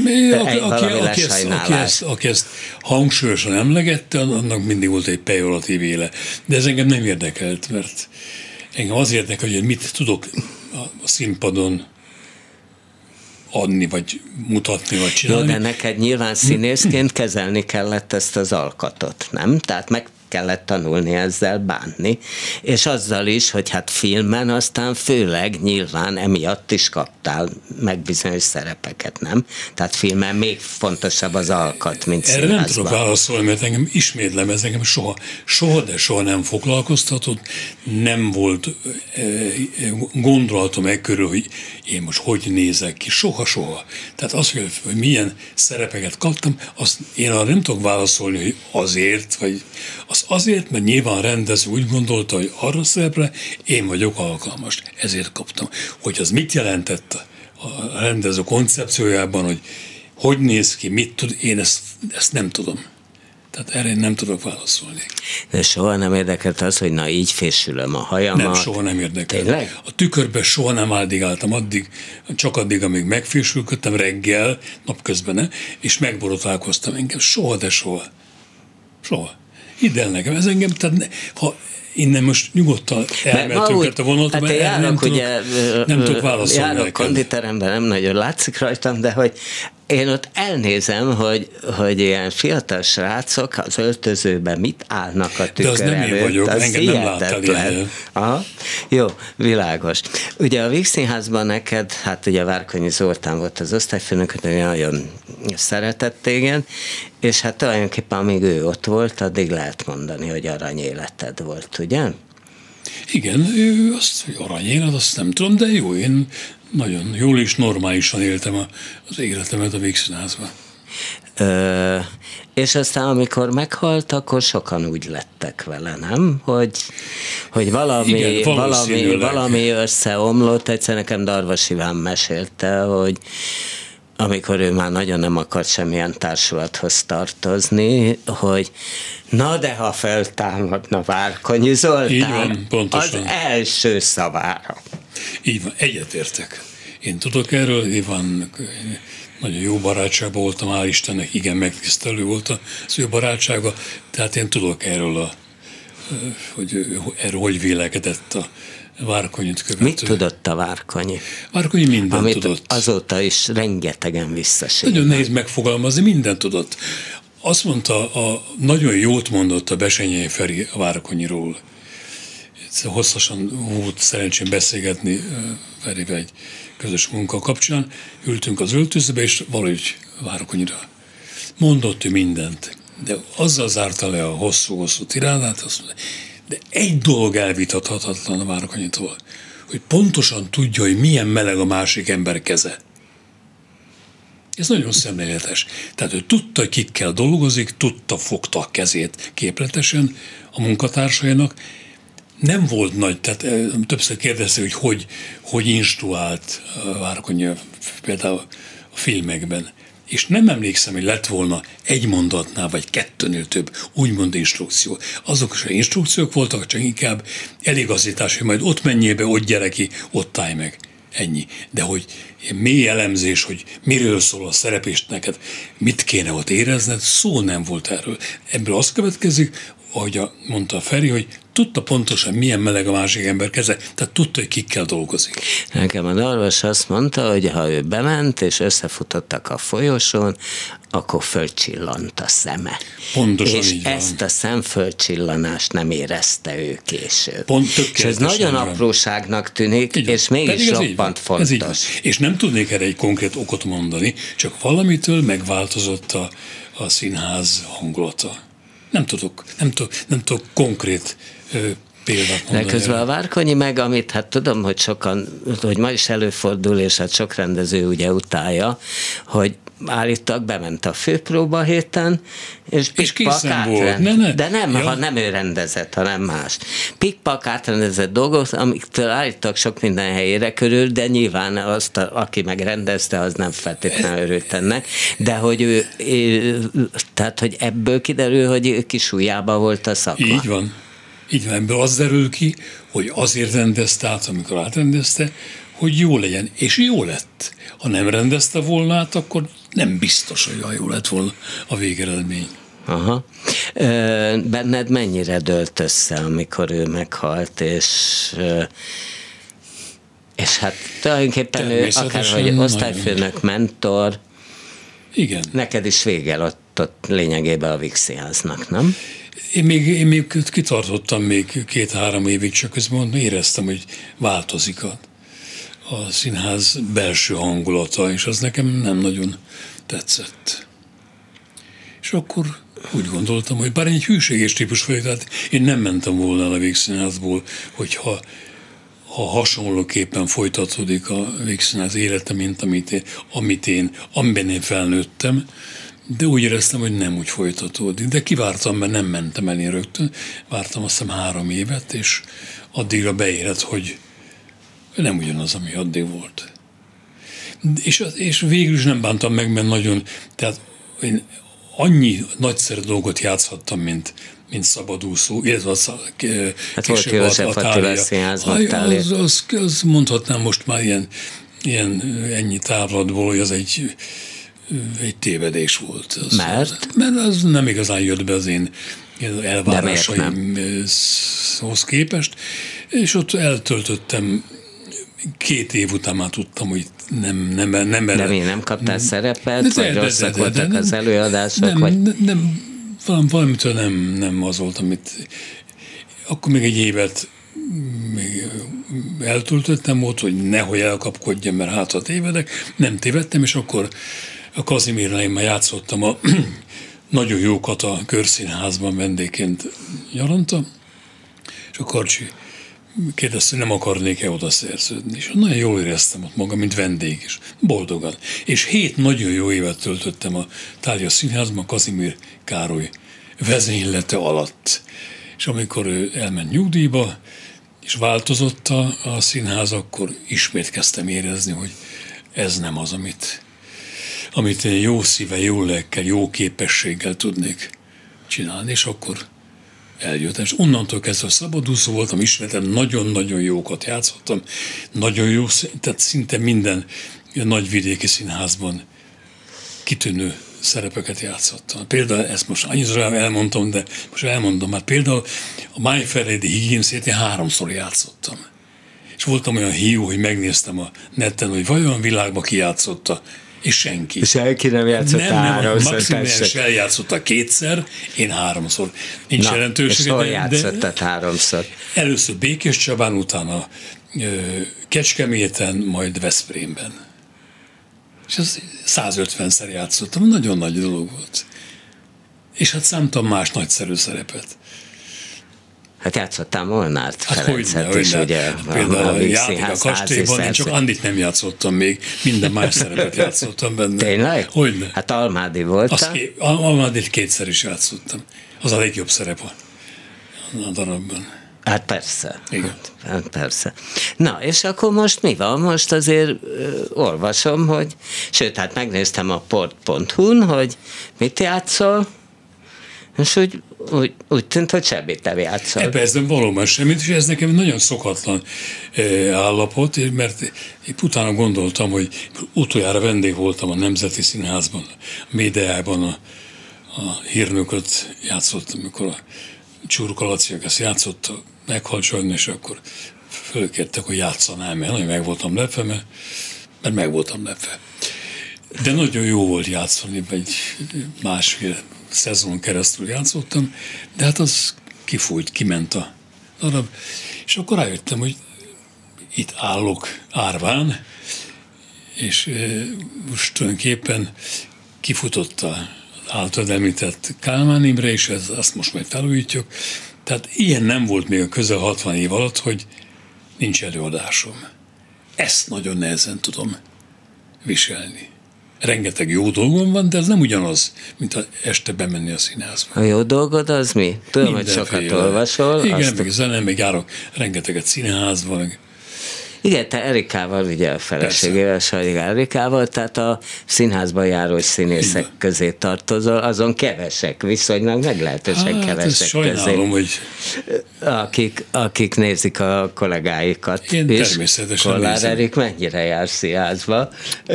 Mi, aki, aki, aki, ezt, aki, ezt, aki ezt hangsúlyosan emlegette, annak mindig volt egy pejoratív éle. De ez engem nem érdekelt, mert engem az érdekel, hogy mit tudok a, színpadon adni, vagy mutatni, vagy Jó, csinálni. de neked nyilván színészként kezelni kellett ezt az alkatot, nem? Tehát meg kellett tanulni ezzel bánni, és azzal is, hogy hát filmen aztán főleg nyilván emiatt is kaptál meg bizonyos szerepeket, nem? Tehát filmen még fontosabb az alkat, mint Erre nem tudok színházban. válaszolni, mert engem ismétlem, ez engem soha, soha, de soha nem foglalkoztatott, nem volt gondolatom e körül, hogy én most hogy nézek ki, soha, soha. Tehát az, hogy, hogy milyen szerepeket kaptam, azt én arra nem tudok válaszolni, hogy azért, vagy az azért, mert nyilván rendező úgy gondolta, hogy arra a szerepre én vagyok alkalmas, ezért kaptam. Hogy az mit jelentett a rendező koncepciójában, hogy hogy néz ki, mit tud, én ezt, ezt nem tudom. Tehát erre én nem tudok válaszolni. De soha nem érdekelt az, hogy na így fésülöm a hajamat. Nem, soha nem érdekel. Tényleg? A tükörbe soha nem áldigáltam addig, csak addig, amíg megfésülködtem reggel, napközben, és megborotálkoztam engem. Soha, de soha. Soha. Hidd el nekem, ez engem, tehát ha innen most nyugodtan elmentünk a vonatot, hát nem járok, tudok, ugye, nem tudok válaszolni Járok neked. konditeremben, nem nagyon látszik rajtam, de hogy én ott elnézem, hogy, hogy ilyen fiatal srácok az öltözőben mit állnak a tükör az nem én előtt. vagyok, az engem nem láttál. Aha. Jó, világos. Ugye a Víg Színházban neked, hát ugye Várkonyi Zoltán volt az osztályfőnök, de nagyon szeretett téged, és hát tulajdonképpen amíg ő ott volt, addig lehet mondani, hogy aranyéleted volt, ugye? Igen, ő azt, hogy aranyélet, azt nem tudom, de jó, én nagyon jól és normálisan éltem a, az életemet a Végszínházban. Ö, és aztán, amikor meghalt, akkor sokan úgy lettek vele, nem? Hogy, hogy valami, Igen, valami, valami összeomlott. Egyszer nekem Darvas Iván mesélte, hogy amikor ő már nagyon nem akart semmilyen társulathoz tartozni, hogy na de ha feltámadna Várkonyi Zoltán, Így van, pontosan. az első szavára. Így van, egyetértek. Én tudok erről, Iván nagyon jó barátságban voltam, hál' Istennek, igen, megtisztelő volt az ő barátsága, tehát én tudok erről, a, hogy erről hogy vélekedett a Várkonyit követő. Mit tudott a Várkonyi? Várkonyi mindent Amit tudott. azóta is rengetegen visszasírt. Nagyon nehéz megfogalmazni, mindent tudott. Azt mondta, a, nagyon jót mondott a Besenyei Feri a Várkonyiról. Hosszasan volt szerencsém beszélgetni Ferivel egy közös munka kapcsán. Ültünk az öltözőbe, és valahogy Várkonyira. Mondott ő mindent, de azzal zárta le a hosszú-hosszú tirádát, azt mondta, de egy dolog elvitathatatlan a Várkonyitól, hogy pontosan tudja, hogy milyen meleg a másik ember keze. Ez nagyon szemléletes. Tehát ő tudta, hogy kikkel dolgozik, tudta, fogta a kezét képletesen a munkatársainak. Nem volt nagy, tehát eh, többször kérdezte, hogy hogy, hogy instruált a Várkonyi például a filmekben. És nem emlékszem, hogy lett volna egy mondatnál, vagy kettőnél több úgymond instrukció. Azok is instrukciók voltak, csak inkább eligazítás, hogy majd ott menjél be, ott gyere ki, ott állj meg. Ennyi. De hogy mély elemzés, hogy miről szól a szerep, és neked mit kéne ott érezned, szó nem volt erről. Ebből az következik, ahogy a, mondta Feri, hogy tudta pontosan, milyen meleg a másik ember keze, tehát tudta, hogy kikkel dolgozik. Nekem a Darvas azt mondta, hogy ha ő bement, és összefutottak a folyosón, akkor fölcsillant a szeme. Pontosan és így van. ezt a szemfölcsillanást nem érezte ő később. Pont és ez nagyon van. apróságnak tűnik, Így és mégis roppant fontos. És nem tudnék erre egy konkrét okot mondani, csak valamitől megváltozott a, a színház hangulata. Nem tudok, nem tudok, nem tudok konkrét példát De közben a Várkonyi meg, amit hát tudom, hogy sokan, hogy ma is előfordul, és hát sok rendező ugye utálja, hogy állítólag bement a főpróba héten, és, És pikpak átrend- Ne, ne. De nem, Ja. ha nem ő rendezett, hanem más. Pikpak átrendezett dolgok, amiktől állítólag sok minden helyére körül, de nyilván azt, a, aki megrendezte, az nem feltétlenül örült ennek, de hogy ő, ő, tehát, hogy ebből kiderül, hogy ő kis volt a szakma. Így van. Így van, ebből az derül ki, hogy azért rendezte át, amikor átrendezte, hogy jó legyen. És jó lett. Ha nem rendezte volna át, akkor nem biztos, hogy olyan jó lett volna a végeredmény. Aha. Ö, benned mennyire dölt össze, amikor ő meghalt, és ö, és hát tulajdonképpen ő akár Természetesen hogy nagyon. osztályfőnök, mentor, Igen. neked is vége lett ott lényegében a Vixi háznak, nem? Én még, én még kitartottam még két-három évig, csak közben éreztem, hogy változik a, a színház belső hangulata, és az nekem nem nagyon tetszett. És akkor úgy gondoltam, hogy bár egy hűséges típus vagyok, tehát én nem mentem volna el a végszínházból, hogyha ha hasonlóképpen folytatódik a végszínház élete, mint amit én, amit én, amiben én felnőttem, de úgy éreztem, hogy nem úgy folytatódik. De kivártam, mert nem mentem el én rögtön. Vártam azt hiszem három évet, és addigra beérett, hogy nem ugyanaz, ami addig volt. És, az- és végül is nem bántam meg, mert nagyon, tehát én annyi nagyszerű dolgot játszhattam, mint, mint szabadúszó, illetve a, szá- k- Hát volt a- József Attila. Színházban. Az, az, az, mondhatnám most már ilyen, ilyen ennyi távlatból, hogy az egy, egy tévedés volt. Az, Mert? Az, mert az nem igazán jött be az én elvárásaimhoz képest, és ott eltöltöttem két év után már tudtam, hogy nem, nem, nem De erre- mi nem kaptál szerepet, de- vagy de- de- rosszak de- de- voltak de- az előadások, nem, vagy nem, nem, valami, valamitől nem, nem az volt, amit akkor még egy évet még eltöltöttem volt, hogy nehogy elkapkodjam, mert hát ha tévedek. Nem tévedtem, és akkor a már játszottam a nagyon jókat a Körszínházban vendégként nyaranta, és a Karcsi kérdezte, hogy nem akarnék-e oda szerződni. És nagyon jól éreztem ott magam, mint vendég is. Boldogan. És hét nagyon jó évet töltöttem a Tália Színházban, Kazimír Károly vezénylete alatt. És amikor ő elment nyugdíjba, és változott a, a színház, akkor ismét kezdtem érezni, hogy ez nem az, amit, amit én jó szíve, jó lelkkel, jó képességgel tudnék csinálni, és akkor eljött. És onnantól kezdve szabadúszó voltam, ismertem, nagyon-nagyon jókat játszottam, nagyon jó, tehát szinte minden nagy vidéki színházban kitűnő szerepeket játszottam. Például ezt most annyira elmondtam, de most elmondom, mert például a Lady Higginsét én háromszor játszottam. És voltam olyan hiú, hogy megnéztem a neten, hogy vajon világban ki játszotta, és senki. senki nem játszott Nem, nem, háromszor, Maximilian tessék. eljátszotta kétszer, én háromszor. Nincs Na, és jelentősége, hol játszottad háromszor? először Békés Csabán, utána Kecskeméten, majd Veszprémben. És ez 150-szer játszottam, nagyon nagy dolog volt. És hát számtam más nagyszerű szerepet. Hát játszottál Molnárt Hát Ferencet hogyne, is, hogyne. ugye? Hát például a a Színház kastélyban, én csak. Andit nem játszottam még, minden más szerepet játszottam benne. Tényleg? Hogyne. Hát Almádi Azt voltál? ké- Almádét kétszer is játszottam. Az a legjobb szerep a, a darabban. Hát persze. Igen. Hát persze. Na, és akkor most mi van? Most azért ö, olvasom, hogy, sőt, hát megnéztem a port.hu-n, hogy mit játszol, és úgy, úgy, úgy tűnt, hogy semmit nem játszol. E percben valóban semmit, és ez nekem nagyon szokatlan eh, állapot, mert én utána gondoltam, hogy utoljára vendég voltam a Nemzeti Színházban, a médiában a, a hírnököt játszottam, amikor a Csurka Laciak ezt játszotta, meghalt és akkor fölkértek, hogy játszanám el, hogy meg voltam lepve, mert, mert meg voltam lepve. De nagyon jó volt játszani, egy másfél szezonon keresztül játszottam, de hát az kifújt, kiment a darab, és akkor rájöttem, hogy itt állok árván, és most tulajdonképpen kifutott a általad említett Kálmán Imre, és ez, azt most majd felújítjuk. Tehát ilyen nem volt még a közel 60 év alatt, hogy nincs előadásom. Ezt nagyon nehezen tudom viselni. Rengeteg jó dolgom van, de ez nem ugyanaz, mint a este bemenni a színházba. A jó dolgod az mi? Tudom, hogy sokat olvasol. Igen, azt meg zene, meg járok rengeteget színházba, meg igen, te Erikával, ugye a feleségével, Sajdig Erikával, tehát a színházban járó színészek Igen. közé tartozol, azon kevesek, viszonylag meglehetősen hát, kevesek sajnálom, közé. hogy... Akik, akik nézik a kollégáikat. Én és természetesen Kollár nézem. Erik mennyire jár színházba?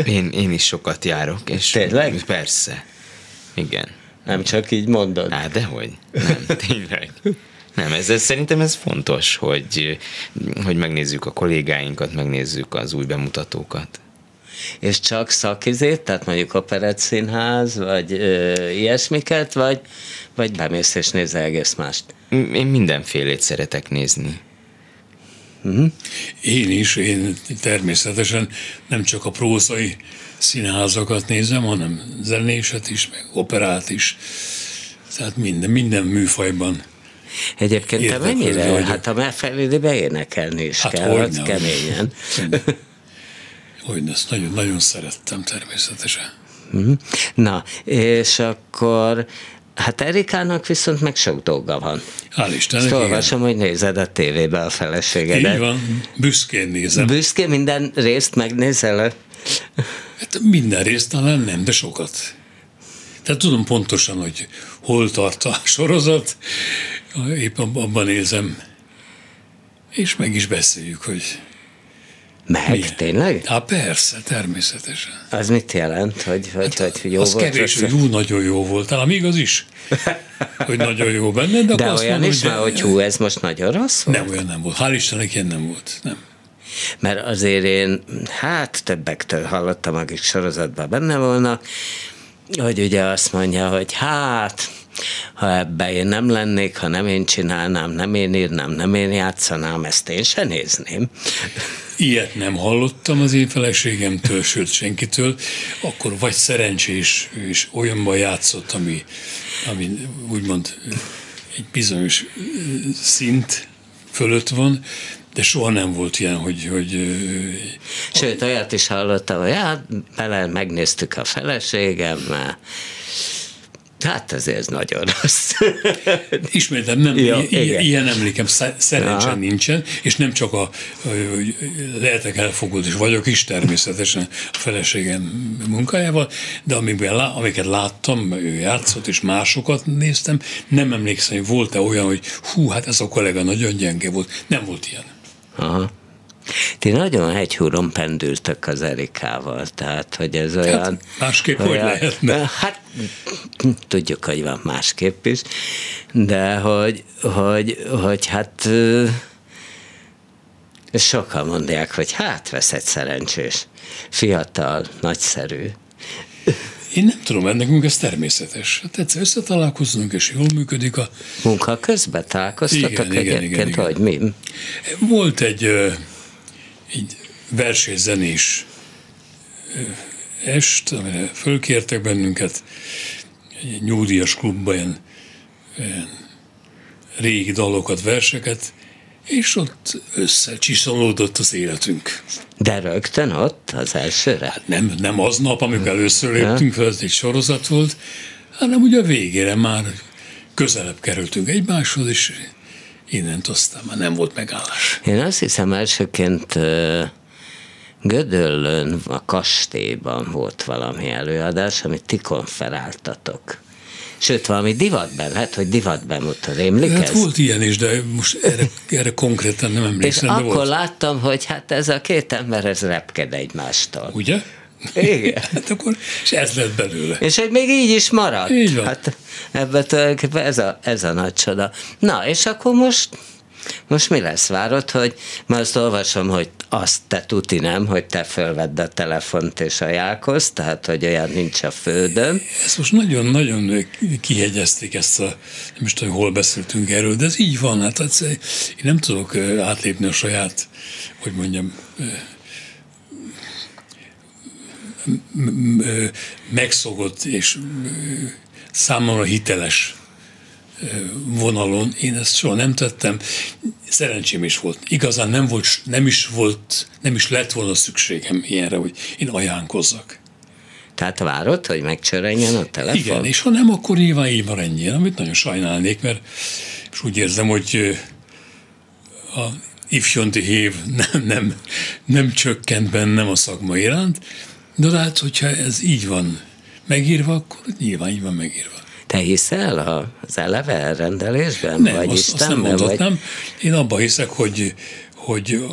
Én, én is sokat járok. És Tényleg? Persze. Igen. Nem csak így mondod. Hát, dehogy. Nem, tényleg. Nem, ez, ez szerintem ez fontos, hogy, hogy megnézzük a kollégáinkat, megnézzük az új bemutatókat. És csak szakizét, tehát mondjuk operett színház, vagy ö, ilyesmiket, vagy, vagy bemész és nézel egész mást? Én mindenfélét szeretek nézni. Uh-huh. Én is, én természetesen nem csak a prózai színházakat nézem, hanem zenéset is, meg operát is. Tehát minden, minden műfajban Egyébként te mennyire? Hogy... Hát a megfelelőbe énekelni is hát kell, az keményen. Hogy ezt nagyon, nagyon szerettem természetesen. Mhm. Na, és akkor Hát Erikának viszont meg sok dolga van. Hál' Istennek, Ezt olvasom, hogy nézed a tévébe a feleségedet. Így van, büszkén nézem. Büszkén minden részt megnézel? Hát minden részt talán nem, de sokat. Tehát tudom pontosan, hogy hol tart a sorozat, épp abban érzem, és meg is beszéljük, hogy meg, mi? tényleg? Hát persze, természetesen. Az mit jelent, hogy, hogy, hát, hogy jó az volt? kevés, hogy jó, nagyon jó volt. Talán még az is, hogy nagyon jó benne. De, de olyan mondom, is hogy, hogy hú, ez most nagyon rossz volt? Nem, olyan nem volt. Hál' Istennek ilyen nem volt. Nem. Mert azért én, hát többektől hallottam, akik sorozatban benne volna, hogy ugye azt mondja, hogy hát ha ebbe én nem lennék, ha nem én csinálnám, nem én írnám, nem én játszanám, ezt én se nézném. Ilyet nem hallottam az én feleségemtől, sőt senkitől, akkor vagy szerencsés, és olyanban játszott, ami, ami úgymond egy bizonyos szint fölött van, de soha nem volt ilyen, hogy... hogy Sőt, olyat is hallottam, hogy hát bele megnéztük a feleségemmel, Hát ezért ez nagyon rossz. Ismétem, nem, ja, ilyen, ilyen emlékem szerencsén nincsen, és nem csak a, a lehetek elfogult, és vagyok is természetesen a feleségem munkájával, de amikben, amiket láttam, ő játszott, és másokat néztem, nem emlékszem, hogy volt-e olyan, hogy hú, hát ez a kollega nagyon gyenge volt. Nem volt ilyen. Aha. Ti nagyon hegyhúron pendültök az Erikával, tehát hogy ez hát, olyan... Hát, másképp olyan, hogy lehetne? Hát tudjuk, hogy van másképp is, de hogy, hogy, hogy hát sokan mondják, hogy hát vesz egy szerencsés, fiatal, nagyszerű. Én nem tudom, nekünk ez természetes. Hát egyszer összetalálkozunk, és jól működik a... Munka közben találkoztatok igen, egyébként, igen, igen, vagy mi? Volt egy egy versés-zenés est, amire fölkértek bennünket egy nyúdias klubban ilyen, ilyen régi dalokat, verseket, és ott összecsiszolódott az életünk. De rögtön ott az elsőre? Hát nem, nem aznap, amikor először léptünk fel, ez egy sorozat volt, hanem ugye a végére már közelebb kerültünk egymáshoz, és innen aztán már nem volt megállás. Én azt hiszem elsőként Gödöllön, a kastélyban volt valami előadás, amit ti konferáltatok. Sőt, valami divatben, lehet, hogy divatben mutat, rémlik hát ez? volt ilyen is, de most erre, erre konkrétan nem emlékszem. És akkor volt. láttam, hogy hát ez a két ember, ez repked egymástól. Ugye? Igen. hát akkor, és ez lett belőle. És hogy még így is maradt. Így van. Hát ebben tulajdonképpen ez a, ez a nagy csoda. Na, és akkor most most mi lesz? Várod, hogy ma azt olvasom, hogy azt te tuti nem, hogy te fölvedd a telefont és ajánlkozz, tehát hogy olyan nincs a földön. Ezt most nagyon-nagyon kihegyezték ezt a, nem is tudom, hol beszéltünk erről, de ez így van. Hát én nem tudok átlépni a saját, hogy mondjam, megszokott és számomra hiteles vonalon. Én ezt soha nem tettem. Szerencsém is volt. Igazán nem, volt, nem is volt, nem is lett volna szükségem ilyenre, hogy én ajánkozzak. Tehát várod, hogy megcsörrenjen a telefon? Igen, és ha nem, akkor nyilván így maradjél, amit nagyon sajnálnék, mert és úgy érzem, hogy a ifjonti hív nem, nem, nem csökkent bennem a szakma iránt, de hát, hogyha ez így van megírva, akkor nyilván így van megírva. Te hiszel az eleve elrendelésben? Nem, vagy azt, Istenben, azt nem mondhatnám. Vagy... Én abban hiszek, hogy, hogy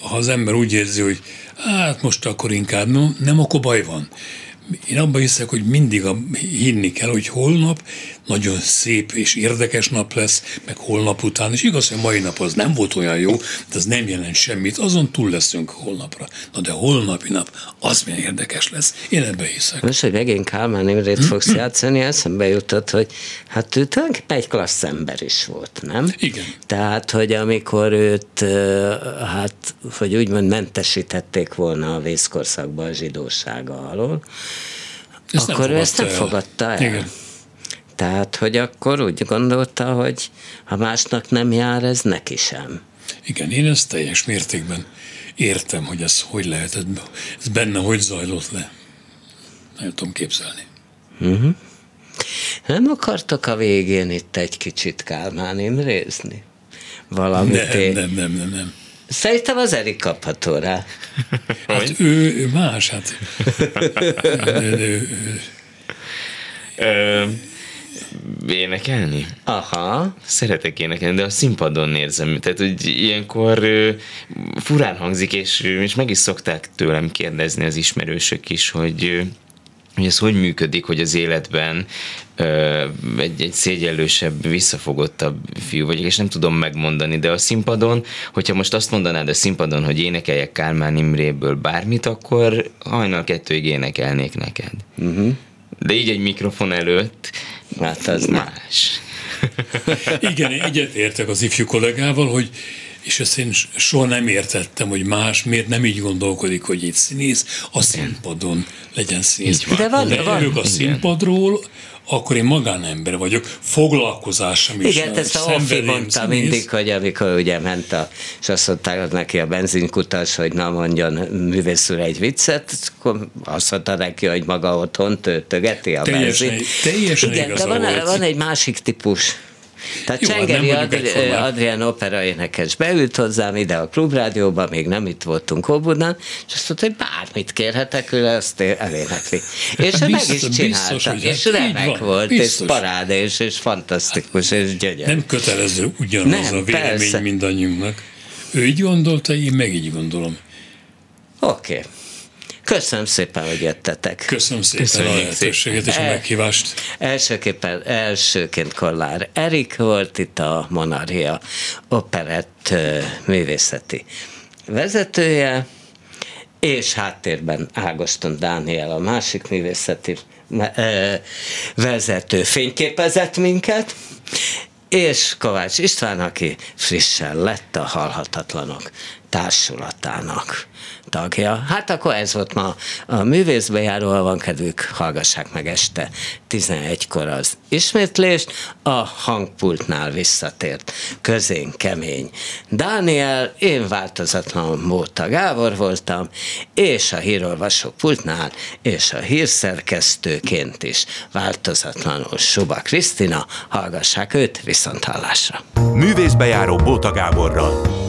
ha az ember úgy érzi, hogy hát most akkor inkább nem, nem akkor baj van. Én abban hiszek, hogy mindig a, hinni kell, hogy holnap nagyon szép és érdekes nap lesz, meg holnap után, és igaz, hogy a mai nap az nem volt olyan jó, de az nem jelent semmit, azon túl leszünk holnapra. Na de holnapi nap, az milyen érdekes lesz. Én ebben hiszek. Most, hogy megint Kálmán Imrét fogsz játszani, eszembe jutott, hogy hát ő tulajdonképpen egy klassz ember is volt, nem? Igen. Tehát, hogy amikor őt, hát, hogy úgymond mentesítették volna a vészkorszakba a zsidósága alól, ezt akkor ő ezt nem el. fogadta el. Igen. Tehát, hogy akkor úgy gondolta, hogy ha másnak nem jár, ez neki sem. Igen, én ezt teljes mértékben értem, hogy ez hogy lehetett, ez benne hogy zajlott le. Nem tudom képzelni. Uh-huh. Nem akartok a végén itt egy kicsit Kálmán Imrézni? Valamit nem, nem, nem, nem, nem. Szerintem az Erik kapható rá. Hát ő, ő más, hát. ő, ő, énekelni? Aha. Szeretek énekelni, de a színpadon nézem. Tehát, hogy ilyenkor ö, furán hangzik, és, és meg is szokták tőlem kérdezni az ismerősök is, hogy hogy ez hogy működik, hogy az életben ö, egy, egy szégyellősebb, visszafogottabb fiú vagyok, és nem tudom megmondani, de a színpadon, hogyha most azt mondanád a színpadon, hogy énekeljek Kálmán Imréből bármit, akkor hajnal kettőig énekelnék neked. Uh-huh. De így egy mikrofon előtt, hát az más. Igen, egyet értek az ifjú kollégával, hogy és ezt én soha nem értettem, hogy más miért nem így gondolkodik, hogy egy színész a színpadon legyen színész. De van, De van. a színpadról, akkor én magánember vagyok, foglalkozásom is. Igen, ezt a Offi mondta mindig, hogy amikor ugye ment a, és azt mondták neki a benzinkutas, hogy na mondjon művészül egy viccet, akkor azt mondta neki, hogy maga otthon töltögeti a teljesen, benzin. Teljesen Igen, de van, van egy másik típus tehát Jó, hát Csengeri Adri- Adrián opera énekes beült hozzám ide a klubrádióba, még nem itt voltunk Óbudán, és azt mondta, hogy bármit kérhetek, ő ezt elénekli. És ő meg is csinálta, biztos, és hát remek volt, biztos. és parádés, és fantasztikus, és gyönyörű. Nem kötelező ugyanaz nem, a vélemény persze. mindannyiunknak. Ő így gondolta, én meg így gondolom. Oké. Okay. Köszönöm szépen, hogy jöttetek. Köszönöm szépen Köszönjük a lehetőséget és a meghívást. Elsőképpen, elsőként Kollár Erik volt itt a Monarchia Operett művészeti vezetője, és háttérben Ágoston Dániel, a másik művészeti vezető fényképezett minket, és Kovács István, aki frissen lett a Halhatatlanok társulatának tagja. Hát akkor ez volt ma a művészbejáró, van kedvük, hallgassák meg este 11-kor az ismétlést. A hangpultnál visszatért közén kemény Dániel, én változatlan Móta Gábor voltam, és a hírolvasó pultnál, és a hírszerkesztőként is változatlanul Suba Krisztina, hallgassák őt viszont hallásra. Művészbejáró Bóta Gáborral.